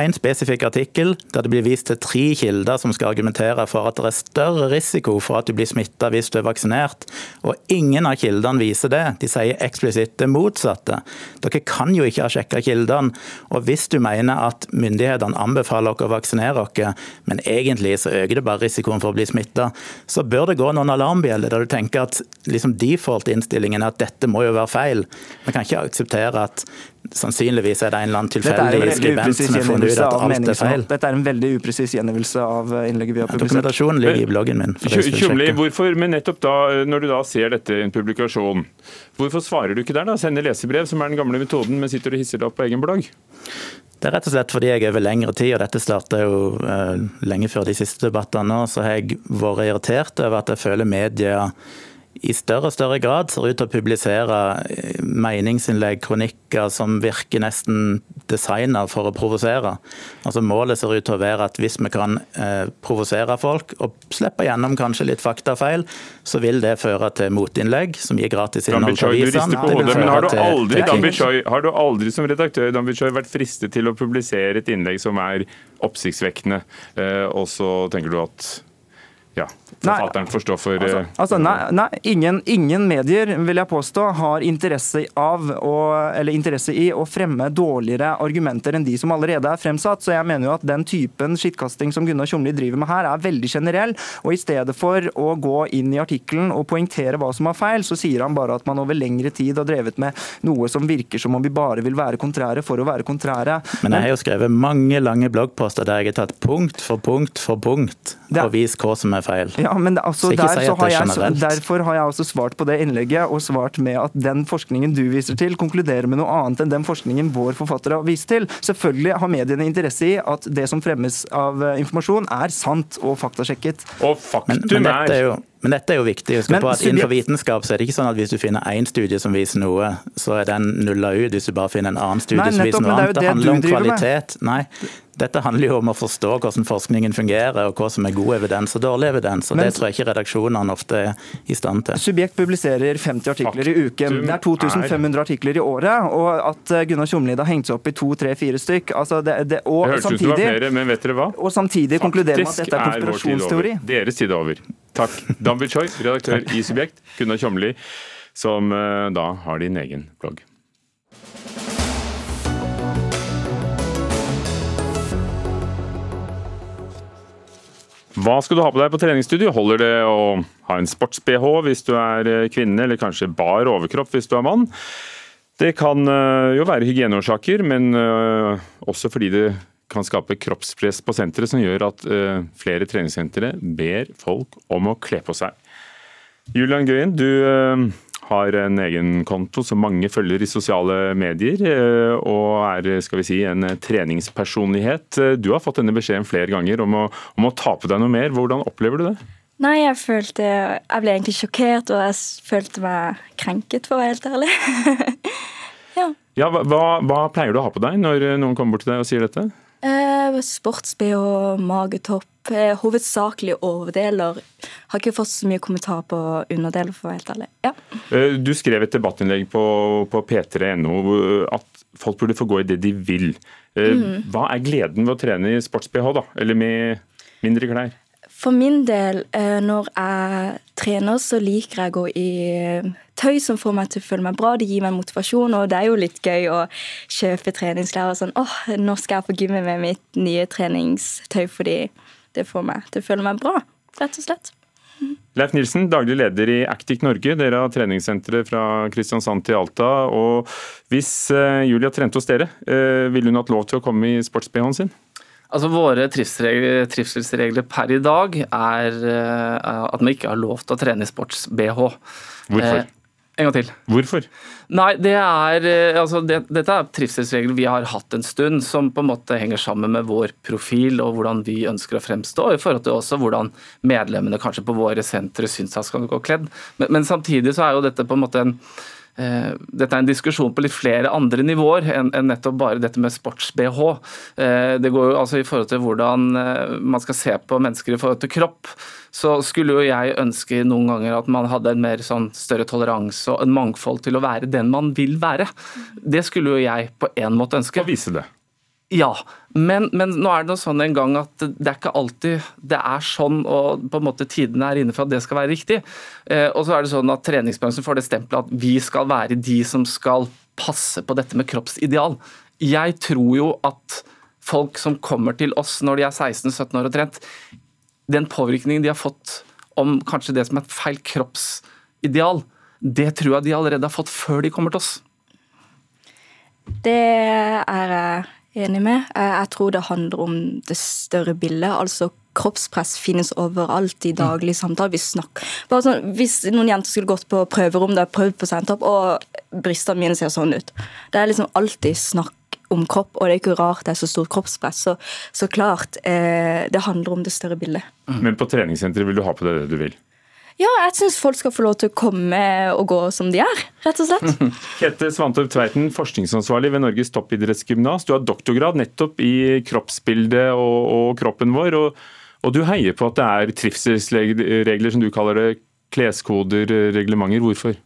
en spesifikk artikkel der det blir vist til tre kilder som skal argumentere for at det er større risiko for at du blir smitta hvis du er vaksinert. Og ingen av kildene viser det. De sier eksplisitt det motsatte. Dere kan jo ikke ha sjekka kildene. Og hvis du mener at myndighetene anbefaler dere å vaksinere dere, men egentlig så øker det bare risikoen for å bli smitta, så bør det gå noen alarmbjeller der du tenker at liksom default-innstillingen er at dette må jo være feil. Vi kan ikke akseptere at Sannsynligvis er det en eller annen tilfeldig skribent som har funnet ut at alt er feil. Dette er en veldig upresis gjengivelse av innlegget vi har publisert. Dokumentasjonen ligger i bloggen min. Kjumli, hvorfor, men nettopp da, når du da ser dette i en publikasjon, hvorfor svarer du ikke der? da? Sender lesebrev, som er den gamle metoden, men sitter og hisser deg opp på egen blogg? Det er rett og slett fordi jeg over lengre tid, og dette starta jo uh, lenge før de siste debattene, så har jeg vært irritert over at jeg føler media i større og større grad ser ut til å publisere eh, meningsinnlegg, kronikker, som virker nesten designa for å provosere. Altså Målet ser ut til å være at hvis vi kan eh, provosere folk og slippe gjennom kanskje litt faktafeil, så vil det føre til motinnlegg som gir gratis innhold til avisene. Har, du aldri, har du aldri som redaktør Dambichoy, vært fristet til å publisere et innlegg som er oppsiktsvekkende, eh, og så tenker du at ja, forfatteren får stå for Altså, eh, altså nei, nei ingen, ingen medier vil jeg påstå har interesse, av å, eller interesse i å fremme dårligere argumenter enn de som allerede er fremsatt. Så jeg mener jo at den typen skittkasting som Gunnar Tjomli driver med her, er veldig generell. Og i stedet for å gå inn i artikkelen og poengtere hva som er feil, så sier han bare at man over lengre tid har drevet med noe som virker som om vi bare vil være kontrære for å være kontrære. Men jeg har jo skrevet mange lange bloggposter der jeg har tatt punkt for punkt for punkt og vist hva som er feil. Ja, men det, altså, Så der, så har er jeg, derfor har jeg også svart på det innlegget, og svart med at den forskningen du viser til, konkluderer med noe annet enn den forskningen vår forfatter har vist til. Selvfølgelig har mediene interesse i at det som fremmes av eh, informasjon, er sant og faktasjekket. Og Men, men, dette er jo, men dette er jo viktig. Husk på at Innenfor vitenskap så er det ikke sånn at hvis du finner én studie som viser noe, så er den nulla ut hvis du bare finner en annen studie Nei, som viser noe men er annet. Det det handler om kvalitet. Nei, dette handler jo om å forstå hvordan forskningen fungerer, og hva som er god evidens og dårlig evidens. og Men- Det tror jeg ikke redaksjonene ofte er i stand til. Subjekt publiserer 50 artikler i uken. Det er 2500 artikler i året. Og at eh, Gunnar Tjomlid har hengt seg opp i to, tre, fire stykk altså det, det, og, Det hørtes ut som det var samtidig, flere, men vet dere hva? og samtidig konkluderer med at dette er konspirasjonsteori. Er Deres tid er over. Takk. Dan Choi, redaktør i Subjekt. Gunnar Tjomli, som eh, da har din egen blogg. Hva skal du ha på deg på treningsstudio? Holder det å ha en sports-BH hvis du er eh, kvinne, eller kanskje bar overkropp hvis du er mann? Det kan eh, jo være hygieneårsaker, men eh, også fordi det kan skape kroppspress på senteret som gjør at flere treningssentre ber folk om å kle på seg. Julian Gøyen, du har en egen konto som mange følger i sosiale medier, eh, og er skal vi si, en treningspersonlighet. Eh, Du har fått denne beskjeden flere ganger om å, om å ta på deg noe mer. Hvordan opplever du det? Nei, jeg følte Jeg ble egentlig sjokkert, og jeg følte meg krenket, for å være helt ærlig. Ja, hva, hva- hva pleier du å ha på deg når noen kommer bort til deg og sier dette? Eh, Sports-BH, magetopp, eh, hovedsakelig overdeler. Har ikke fått så mye kommentar på underdeler, for å være helt ærlig. Ja. Eh, Du skrev et debattinnlegg på, på p3.no at folk burde få gå i det de vil. Eh, Mhm. Hva er gleden ved å trene i sports-BH, da? Eller med mindre klær? For min del, eh, når jeg trener, så liker jeg å gå i eh, tøy som får meg til å føle meg bra. Det gir meg motivasjon, og det er jo litt gøy å kjøpe treningsklær og sånn. Åh, nå skal jeg på gymmet med mitt nye treningstøy, fordi det får meg til å føle meg bra, rett og slett. Leif Nilsen, daglig leder i Actic Norge. Dere har treningssenteret fra Kristiansand til Alta. og Hvis eh, Julia trente hos dere, ville hun hatt lov til å komme i sports-BH-en sin? Altså Våre trivselsregler, trivselsregler per i dag er eh, at man ikke har lov til å trene i sports-BH. Hvorfor? Eh, en gang til. Hvorfor? Nei, det er, eh, altså det, Dette er trivselsregler vi har hatt en stund, som på en måte henger sammen med vår profil og hvordan vi ønsker å fremstå, i forhold til også hvordan medlemmene kanskje på våre sentre syns at skal gå kledd. Men, men samtidig så er jo dette på en måte en dette er en diskusjon på litt flere andre nivåer enn nettopp bare dette med sports-BH. Eh, Det går jo altså i forhold til hvordan eh, man skal se på mennesker i forhold til kropp. Så skulle jo jeg ønske noen ganger at man hadde en mer sånn større toleranse og en mangfold til å være den man vil være. Det skulle jo jeg på en måte ønske. Og vise det. Ja, men, men nå er det noe sånn en gang at det er ikke alltid det er sånn, og på en måte tidene er inne for at det skal være riktig. Eh, og så er det sånn at treningsbransjen får det stempelet at vi skal være de som skal passe på dette med kroppsideal. Jeg tror jo at folk som kommer til oss når de er 16-17 år og trent, den påvirkningen de har fått om kanskje det som er et feil kroppsideal, det tror jeg de allerede har fått før de kommer til oss. Det er jeg enig med. Eh, Jeg tror det handler om det større bildet. altså Kroppspress finnes overalt i daglig samtale. Vi. Bare sånn, hvis noen jenter skulle gått på prøverom der prøvd på sentopp, og brystene mine ser sånn ut Det er liksom alltid snakk om kropp, og det er ikke rart det er så stort kroppspress. Så, så klart, eh, det handler om det større bildet. Men på treningssenteret vil du ha på deg det du vil? Ja, jeg syns folk skal få lov til å komme og gå som de er, rett og slett. Kjette Svantorp Tveiten, forskningsansvarlig ved Norges toppidrettsgymnas. Du har doktorgrad nettopp i kroppsbildet og, og kroppen vår. Og, og du heier på at det er trivselsregler, som du kaller det, kleskoder, reglementer. Hvorfor?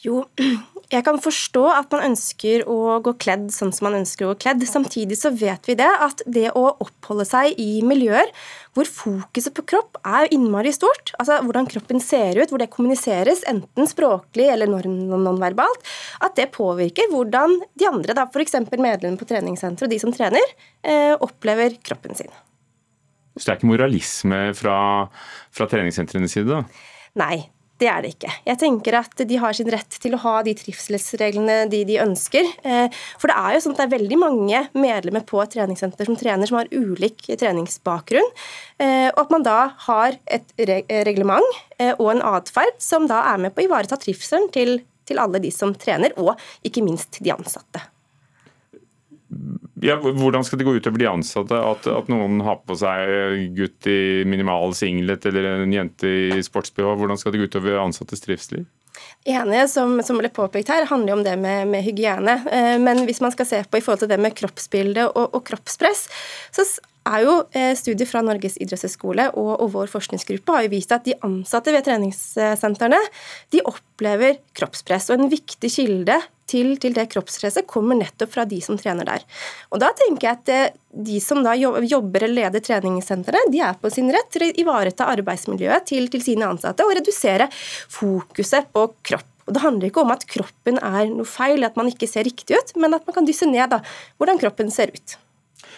Jo, jeg kan forstå at man ønsker å gå kledd sånn som man ønsker å gå kledd. Samtidig så vet vi det at det å oppholde seg i miljøer hvor fokuset på kropp er innmari stort, altså hvordan kroppen ser ut, hvor det kommuniseres, enten språklig eller nonverbalt, at det påvirker hvordan de andre, da f.eks. medlemmene på treningssenteret og de som trener, eh, opplever kroppen sin. Så det er ikke moralisme fra, fra treningssentrenes side? da? Nei, det er det ikke. Jeg tenker at de har sin rett til å ha de trivselsreglene de, de ønsker. Eh, for det er jo sånn at det er veldig mange medlemmer på et treningssenter som trener, som har ulik treningsbakgrunn. Eh, og at man da har et reglement eh, og en atferd som da er med på å ivareta trivselen til, til alle de som trener, og ikke minst de ansatte. Ja, hvordan skal det gå utover de ansatte? At, at, noen har på seg gutt i minimal singlet eller en jente i sports-BH. Hvordan skal det gå utover ansattes trivsel? ene som, som, ble påpekt her, handler om det med, med, hygiene. Eh, men hvis man skal se på i forhold til det med kroppsbilde og, og kroppspress, så er jo eh, studier fra Norges idrettshøgskole og, og, vår forskningsgruppe har jo vist at de ansatte ved treningssentrene de opplever kroppspress. Og en viktig kilde til, til, det kroppspresset kommer nettopp fra de som trener der. Og da tenker jeg at eh, de som da jobber eller leder treningssentrene, de er på sin rett til å ivareta arbeidsmiljøet til, til sine ansatte og redusere fokuset på kropp. Og Det handler ikke om at kroppen er noe feil, at man ikke ser riktig ut, men at man kan dysse ned da, hvordan kroppen ser ut.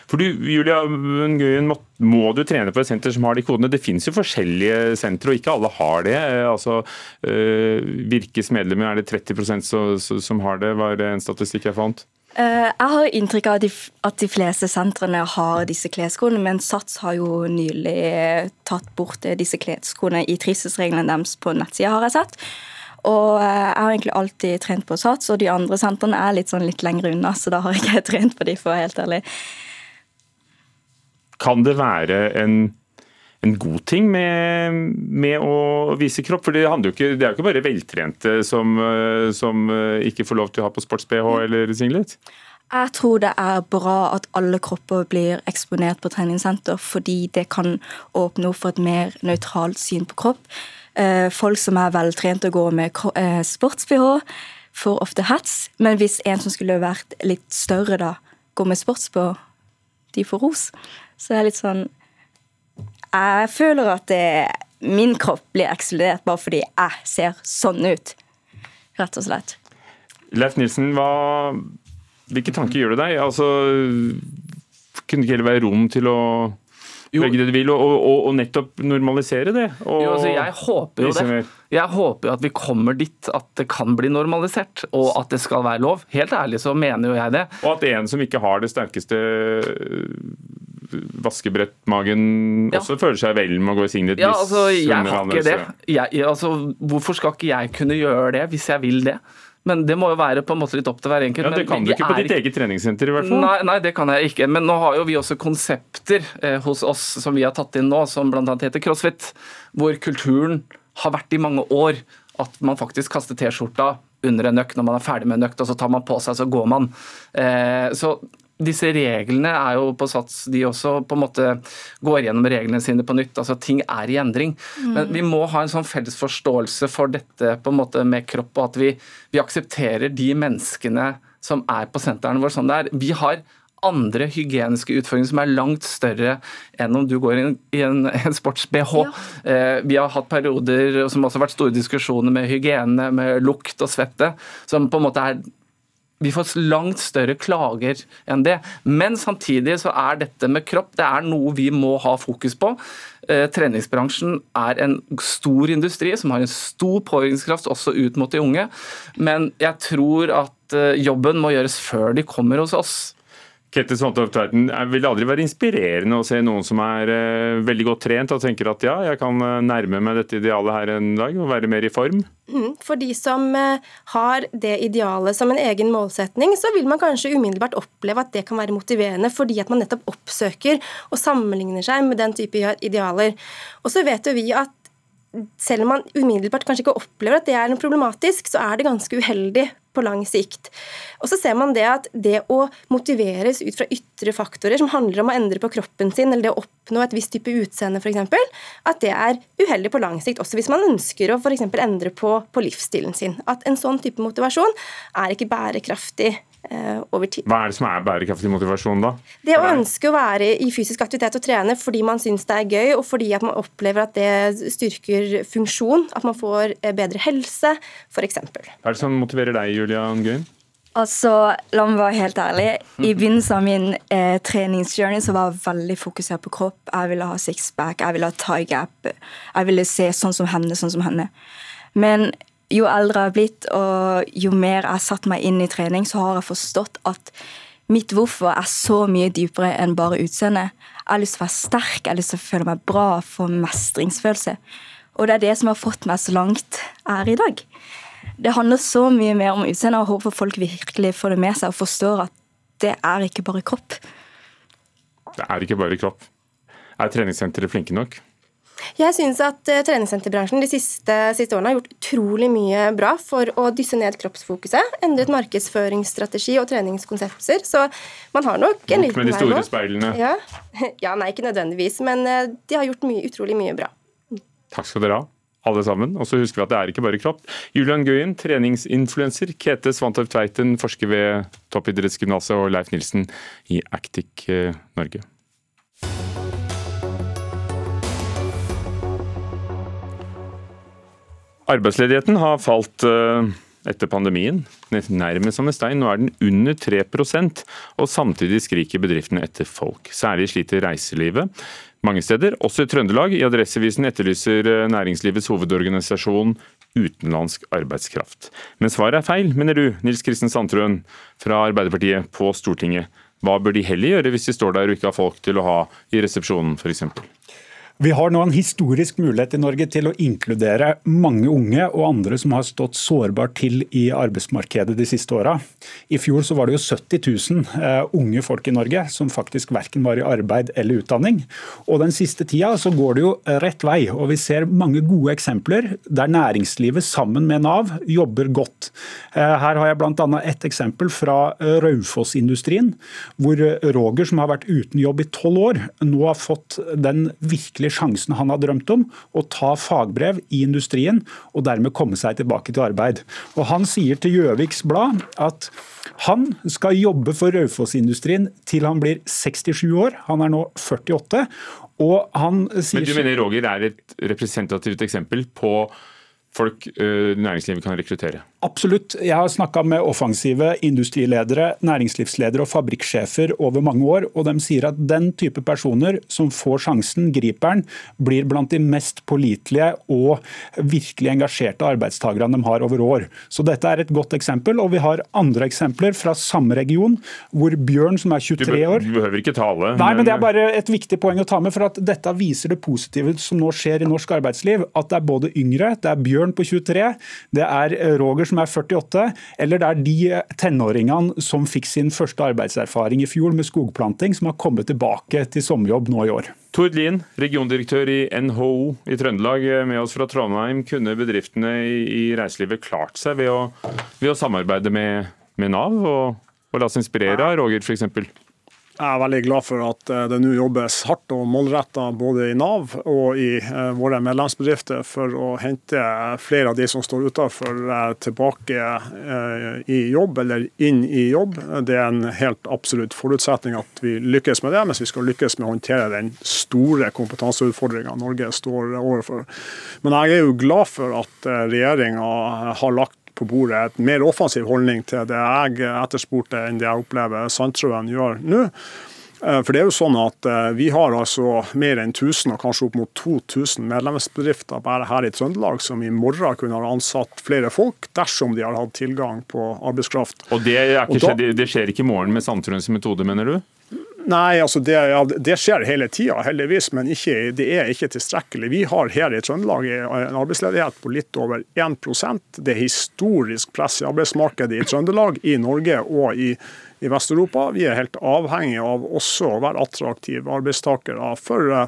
For du, Julia Nguyen, må, må, du trene på et senter som har de kodene? Det finnes jo forskjellige sentre, og ikke alle har det. Eh, altså, øh, Virkes medlemmer, er det 30 så, så, som har det, var en statistikk jeg fant? Uh, jeg har inntrykk av at de, fleste sentrene har disse kleskodene, men Sats har jo nylig tatt bort disse kleskodene i trivselsreglene deres på nettsida, har jeg sett. Og jeg har egentlig alltid trent på Sats, og de andre sentrene er litt, sånn litt lenger unna, så da har jeg ikke trent på de, for å være helt ærlig. Kan det være en, en god ting med, med, å vise kropp? For det, jo ikke, det er jo ikke bare veltrente som, som ikke får lov til å ha på sports-BH eller singlet? Jeg tror det er bra at alle kropper blir eksponert på treningssenter, fordi det kan åpne opp for et mer nøytralt syn på kropp. Eh, folk som er veltrente og går med eh, sports-BH, får ofte hets, men hvis en som skulle vært litt større, da, går med sports-BH, de får ros. Så det er litt sånn Jeg føler at det, min kropp blir ekskludert bare fordi jeg ser sånn ut. Rett og slett. Leif Nilsen, hva, hvilke tanker gjør det deg? Altså, kunne det ikke heller være rom til å jo. velge det du vil, og, og, og nettopp normalisere det? Og, jo, altså jeg håper jo det. Jeg håper at vi kommer dit at det kan bli normalisert, og at det skal være lov. Helt ærlig så mener jo jeg det. Og at en som ikke har det sterkeste vaskebrettmagen ja. også føler seg vel med å gå i singlet? Ja, altså, jeg har ikke det. Jeg, altså, hvorfor skal ikke jeg kunne gjøre det, hvis jeg vil det? Men det må jo være på en måte litt opp til hver enkelt. Ja, Det kan du ikke på ditt eget treningssenter i hvert fall. Nei, nei, det kan jeg ikke. Men nå har jo vi også konsepter eh, hos oss som vi har tatt inn nå, som bl.a. heter crossfit. Hvor kulturen har vært i mange år at man faktisk kaster T-skjorta under en økt når man er ferdig med en økt, og så tar man på seg, så går man. Eh, så disse reglene er jo på sats, de også på en måte går gjennom reglene sine på nytt. altså Ting er i endring. Mm. Men vi må ha en sånn felles forståelse for dette på en måte med kropp, og at vi, vi aksepterer de menneskene som er på sentrene våre sånn det er. Vi har andre hygieniske utfordringer som er langt større enn om du går i en, en, en sports-BH. Ja. Eh, vi har hatt perioder som også har vært store diskusjoner med hygiene, med lukt og svette, som på en måte er vi får langt større klager enn det. Men samtidig så er dette med kropp det er noe vi må ha fokus på. Eh, treningsbransjen er en stor industri som har en stor påvirkningskraft også ut mot de unge. Men jeg tror at eh, jobben må gjøres før de kommer hos oss. Kette Svantoft Tveiten, vil det aldri være inspirerende å se noen som er uh, veldig godt trent og tenker at ja, jeg kan uh, nærme meg dette idealet her en dag og være mer i form? Mm, for de som uh, har det idealet som en egen målsetning, så vil man kanskje umiddelbart oppleve at det kan være motiverende fordi at man nettopp oppsøker og sammenligner seg med den type idealer. Og så vet jo vi at selv om man umiddelbart kanskje ikke opplever at det er problematisk, så er det ganske uheldig på lang sikt. Og så ser man det at det å motiveres ut fra ytre faktorer som handler om å endre på kroppen sin, eller det å oppnå et visst type utseende f.eks., at det er uheldig på lang sikt, også hvis man ønsker å f.eks. endre på, på livsstilen sin. At en sånn type motivasjon er ikke bærekraftig over tid. Hva er det som er bærekraftig motivasjon, da? Det å ønske å være i fysisk aktivitet og trene fordi man syns det er gøy, og fordi at man opplever at det styrker funksjon, at man får eh, bedre helse, f.eks. Hva er det som motiverer deg, Julian Gøyen? Altså, La meg være helt ærlig. I begynnelsen av min eh, treningsjourney så var jeg veldig fokusert på kropp. Jeg ville ha sixpack, jeg ville ha tie gap. Jeg ville se sånn som henne, sånn som henne. Men jo eldre jeg har blitt, og jo mer jeg har satt meg inn i trening, så har jeg forstått at mitt hvorfor er så mye dypere enn bare utseende. Jeg har lyst til å være sterk, jeg har lyst til å føle meg bra, få mestringsfølelse. Og det er det som har fått meg så langt jeg er i dag. Det handler så mye mer om utseendet, og håper folk virkelig får det med seg og forstår at det er ikke bare kropp. Det er ikke bare kropp. Er treningssenteret flinke nok? Jeg syns at uh, treningssenterbransjen de siste, siste, årene har gjort utrolig mye bra for å dysse ned kroppsfokuset. Endret markedsføringsstrategi og treningskonsepter. Så man har nok en liten vei. Med de store speilene? Ja. ja. nei, ikke nødvendigvis. Men uh, de har gjort mye, utrolig mye bra. Takk skal dere ha alle sammen. Og så husker vi at det er ikke bare kropp. Julian Gøyen, treningsinfluenser. Kete Svantorp Tveiten, forsker ved Toppidrettsgymnaset, og Leif Nilsen i Actic eh, Norge. Arbeidsledigheten har falt eh, etter pandemien, nærmest som en stein. Nå er den under 3% og samtidig skriker bedriftene etter folk. Særlig sliter reiselivet mange steder, også i Trøndelag. I Adresseavisen etterlyser eh, næringslivets hovedorganisasjon utenlandsk arbeidskraft. Men svaret er feil, mener du, Nils Kristen Sandtrøen fra Arbeiderpartiet på Stortinget. Hva bør de heller gjøre hvis de står der og ikke har folk til å ha i resepsjonen f.eks.? Vi har nå en historisk mulighet i Norge til å inkludere mange unge og andre som har stått sårbart til i arbeidsmarkedet de siste åra. I fjor så var det jo 70 000 uh, unge folk i Norge som faktisk verken var i arbeid eller utdanning. Og Den siste tida så går det jo rett vei, og vi ser mange gode eksempler der næringslivet sammen med Nav jobber godt. Uh, her har jeg bl.a. et eksempel fra uh, Raufoss-industrien, hvor Roger, som har vært uten jobb i tolv år, nå har fått den virkelig sjansen han har drømt om, å ta fagbrev i industrien og dermed komme seg tilbake til arbeid. Og Han sier til Gjøviks Blad at han skal jobbe for Raufoss-industrien til han blir 67 år. Han er nå 48. og han sier... Men du mener Roger er et representativt eksempel på folk øh, næringslivet kan rekruttere? Absolutt. Jeg har snakka med offensive industriledere, næringslivsledere og fabrikksjefer over mange år, og de sier at den type personer som får sjansen, griper den, blir blant de mest pålitelige og virkelig engasjerte arbeidstakerne de har over år. Så dette er et godt eksempel, og vi har andre eksempler fra samme region, hvor Bjørn, som er 23 år Du behøver ikke tale. Nei, men det er bare et viktig poeng å ta med, for at dette viser det positive som nå skjer i norsk arbeidsliv. At det er både yngre, det er Bjørn på 23, det er Roger som er 48, eller det er de tenåringene som fikk sin første arbeidserfaring i fjor med skogplanting, som har kommet tilbake til sommerjobb nå i år. Tord Lien, regiondirektør i NHO i Trøndelag, med oss fra Trondheim. Kunne bedriftene i reiselivet klart seg ved å, ved å samarbeide med, med Nav, og, og la seg inspirere av Roger f.eks.? Jeg er veldig glad for at eh, det nå jobbes hardt og målretta både i Nav og i eh, våre medlemsbedrifter for å hente flere av de som står utenfor, eh, tilbake i jobb eller inn i jobb. Det er en helt absolutt forutsetning at vi lykkes med det, mens vi skal lykkes med å håndtere den store kompetanseutfordringa Norge står overfor. Men jeg er jo glad for at regjeringa har lagt på bordet et mer offensiv holdning til det jeg etterspurte, enn det jeg opplever Sandtrøen gjør nå. Eh, for det er jo sånn at eh, Vi har altså mer enn 1000, og kanskje opp mot 2000 medlemsbedrifter bare her i Trøndelag som i morgen kunne ha ansatt flere folk dersom de har hatt tilgang på arbeidskraft. Og Det, og da, det skjer ikke i morgen med Sandtrøens metode, mener du? Nei, altså det, ja, det skjer hele tida, heldigvis, men ikke, det er ikke tilstrekkelig. Vi har her i Trøndelag en arbeidsledighet på litt over 1% Det er historisk press i arbeidsmarkedet i Trøndelag, i Norge og i, i Vest-Europa. Vi er helt avhengig av også å være attraktive arbeidstakere for uh,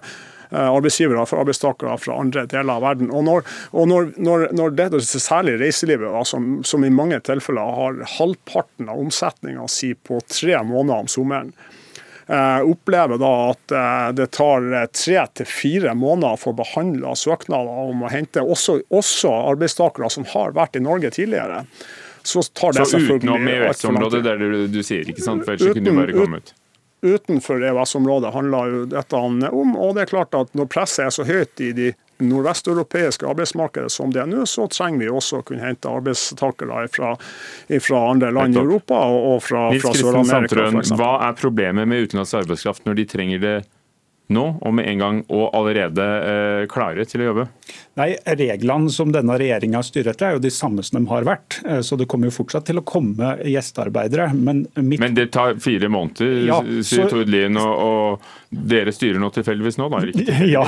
arbeidsgivere for arbeidstakere fra andre deler av verden. Og når, og når, når, når det, Særlig reiselivet, som, som, i mange tilfeller har halvparten av omsetninga si på tre måneder om sommeren. Eh, opplever da at eh, det tar eh, tre til fire måneder for å behandla søknader om å hente også, også arbeidstakere som har vært i Norge tidligere. Så, tar det så utenom EØS-området, der du, du sier, ikke sant? For ellers kunne du bare kommet utenfor EØS-området handler jo dette om. Og det er klart at når presset er så høyt i de nordvesteuropeiske arbeidsmarkedet som det er nå, så trenger vi også å kunne hente arbeidstakere fra, andre land i Europa og, fra, fra Sør-Amerika. Hva er problemet med utenlandsk arbeidskraft når de trenger det nå og med en gang og allerede eh, klare til å jobbe? Nei, Reglene som denne regjeringa styrer etter, er jo de samme som de har vært. Eh, så det kommer jo fortsatt til å komme gjestearbeidere. Men, mitt... men det tar fire måneder, ja, sier så... Tord Lien, og, og, dere styrer nå tilfeldigvis nå, da? Riktig. Ja,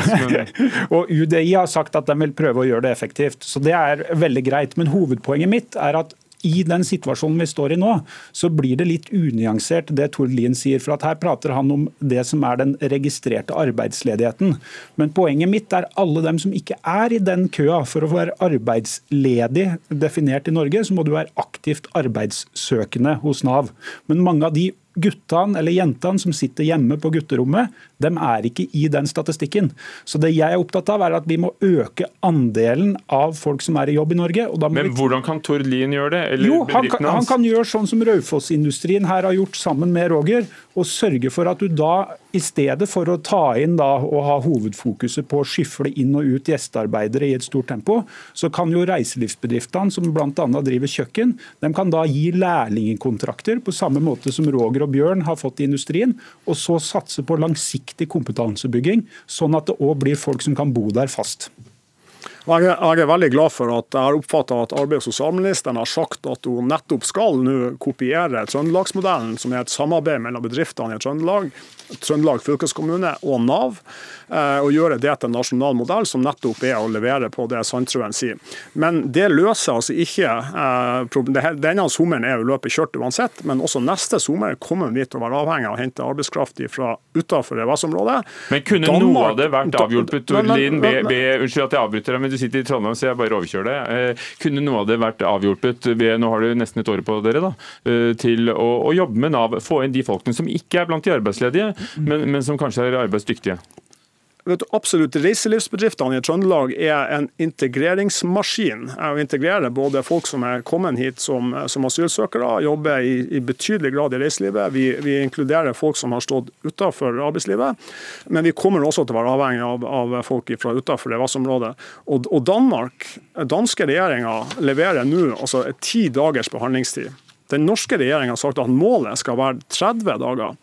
og UDI har sagt at de vil prøve å gjøre det effektivt. Så det er veldig greit. Men hovedpoenget mitt er at i den situasjonen vi står i nå, så blir det litt unyansert det Tord Lien sier. For her prater han om det som er den registrerte arbeidsledigheten. Men poenget mitt er alle dem som ikke er i den køa. For å være arbeidsledig definert i Norge, så må du være aktivt arbeidssøkende hos Nav. Men mange av de guttene eller jentene som sitter hjemme på gutterommet, de er ikke i den statistikken. Så det jeg er opptatt av, er at vi må øke andelen av folk som er i jobb i Norge. Men vi... hvordan kan Tord Lien gjøre det? jo, han kan, han kan, gjøre sånn som Raufoss-industrien her har gjort sammen med Roger, og sørge for at du da, i stedet for å ta inn da, og ha hovedfokuset på å skyfle inn og ut gjestearbeidere i et stort tempo, så kan jo reiselivsbedriftene, som bl.a. driver kjøkken, de kan da gi lærlingkontrakter på samme måte som Roger og Bjørn har fått i industrien, og så satse på langsiktig kompetansebygging, sånn at det òg blir folk som kan bo der fast. Jeg er, veldig glad for at jeg har oppfatta at arbeids- og sosialministeren har sagt at hun nettopp skal nå kopiere Trøndelagsmodellen, som er et samarbeid mellom bedriftene i Trøndelag, Trøndelag fylkeskommune og Nav, eh, og gjøre det til en nasjonal modell, som nettopp er å levere på det Sandtrøen sier. Men det løser altså ikke eh, Denne sommeren er jo løpet kjørt uansett, men også neste sommer kommer vi til å være avhengig av å hente arbeidskraft fra utenfor EØS-området. Men kunne Danmark, noe av det vært avhjulpet, Torlin? Unnskyld at jeg avbryter deg, men du sitter i Trondheim, så jeg bare overkjører det. Eh, kunne noe av det vært avhjulpet ved, nå har du nesten et år på dere, da, til å, å jobbe med Nav, få inn de folkene som ikke er blant de arbeidsledige, men, men som kanskje er arbeidsdyktige? Du, absolutt Reiselivsbedriftene i Trøndelag er en integreringsmaskin. Å integrere både folk som er kommet hit som, som asylsøkere, jobber i, i, betydelig grad i reiselivet. Vi, vi, inkluderer folk som har stått utenfor arbeidslivet. Men vi kommer også til å være avhengig av, av folk fra utenfor EØS-området. Og, og Danmark, danske regjeringa leverer nå altså ti dagers behandlingstid. Den norske regjeringa har sagt at målet skal være 30 dager.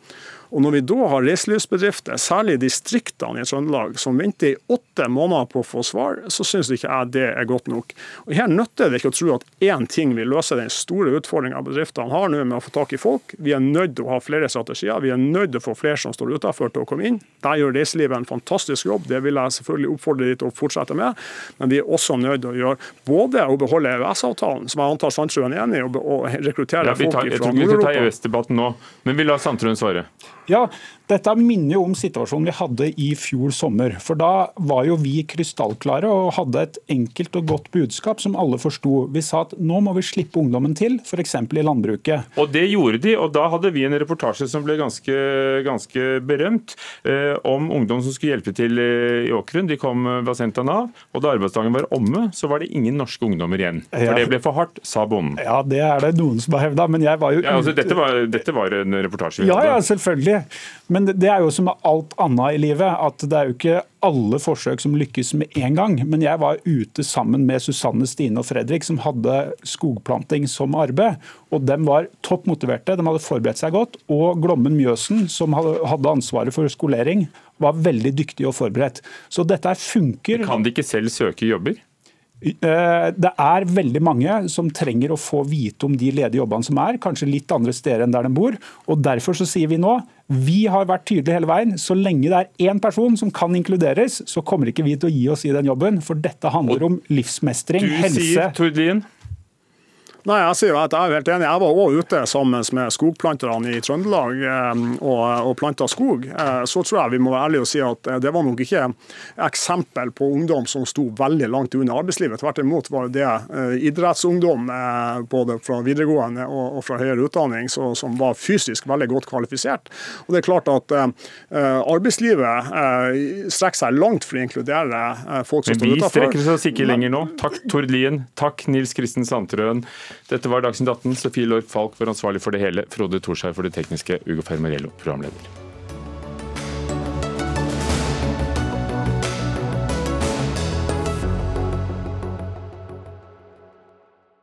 Og Når vi da har reiselivsbedrifter, særlig i distriktene i Trøndelag, som venter i åtte måneder på å få svar, så syns ikke jeg det er godt nok. Og Her nytter det ikke å tro at én ting vil løse den store utfordringa bedriftene har nå med å få tak i folk. Vi er nødt til å ha flere strategier. Vi er nødt til å få flere som står utenfor til å komme inn. Der gjør reiselivet en fantastisk jobb. Det vil jeg selvfølgelig oppfordre de til å fortsette med. Men vi er også nødt til å gjøre både å beholde EØS-avtalen, som jeg antar Sandtrøen er enig i, og rekruttere ja, folk fra Nord-Europa. Jeg tror ikke vi tar EØS-debatten nå, men vi lar Sandtrøen svare. Ja, dette minner jo om situasjonen vi hadde i fjor sommer. For da var jo vi krystallklare og hadde et enkelt og godt budskap som alle forsto. Vi sa at nå må vi slippe ungdommen til, f.eks. i landbruket. Og det gjorde de, og da hadde vi en reportasje som ble ganske, ganske berømt, eh, om ungdom som skulle hjelpe til eh, i åkeren. De kom, eh, var sendt av Nav, og da arbeidsdagen var omme, så var det ingen norske ungdommer igjen. For det ble for hardt, sa bonden. Ja, det er det noen som har hevda, men jeg var jo ja, altså, dette, var, dette var en reportasje. Ja, ja, selvfølgelig. Men det er jo som alt annet i livet, at det er jo ikke alle forsøk som lykkes med en gang. Men jeg var ute sammen med Susanne, Stine og Fredrik, som hadde skogplanting som arbeid. Og de var topp motiverte, de hadde forberedt seg godt. Og Glommen Mjøsen, som hadde ansvaret for skolering, var veldig dyktig og forberedt. Så dette funker. Kan de ikke selv søke jobber? Eh, det er veldig mange som trenger å få vite om de ledige jobbene som er, kanskje litt andre steder enn der de bor. og Derfor så sier vi nå vi har vært tydelige hele veien. Så lenge det er én person som kan inkluderes, så kommer ikke vi til å gi oss i den jobben. For dette handler om livsmestring, Du helse sier, Tord Lien, Nei, jeg sier at jeg er helt enig. Jeg var òg ute sammen med skogplanterne i Trøndelag eh, og, og planta skog. Eh, Så tror jeg vi må være ærlige og si at eh, det var nok ikke eksempel på ungdom som sto veldig langt unna arbeidslivet. Tvert imot var det idrettsungdom både fra videregående og, fra høyere utdanning som var fysisk veldig godt kvalifisert. Og det er klart at arbeidslivet strekker seg langt for å inkludere folk som men vi strekker oss ikke lenger nå. Takk Tord Lien, takk Nils Kristen Sandtrøen. Dette var Dagsnytt 18. Sofie Lorp Falk var ansvarlig for det hele. Frode Thorshaug for det tekniske. Ugo Fermarello, programleder.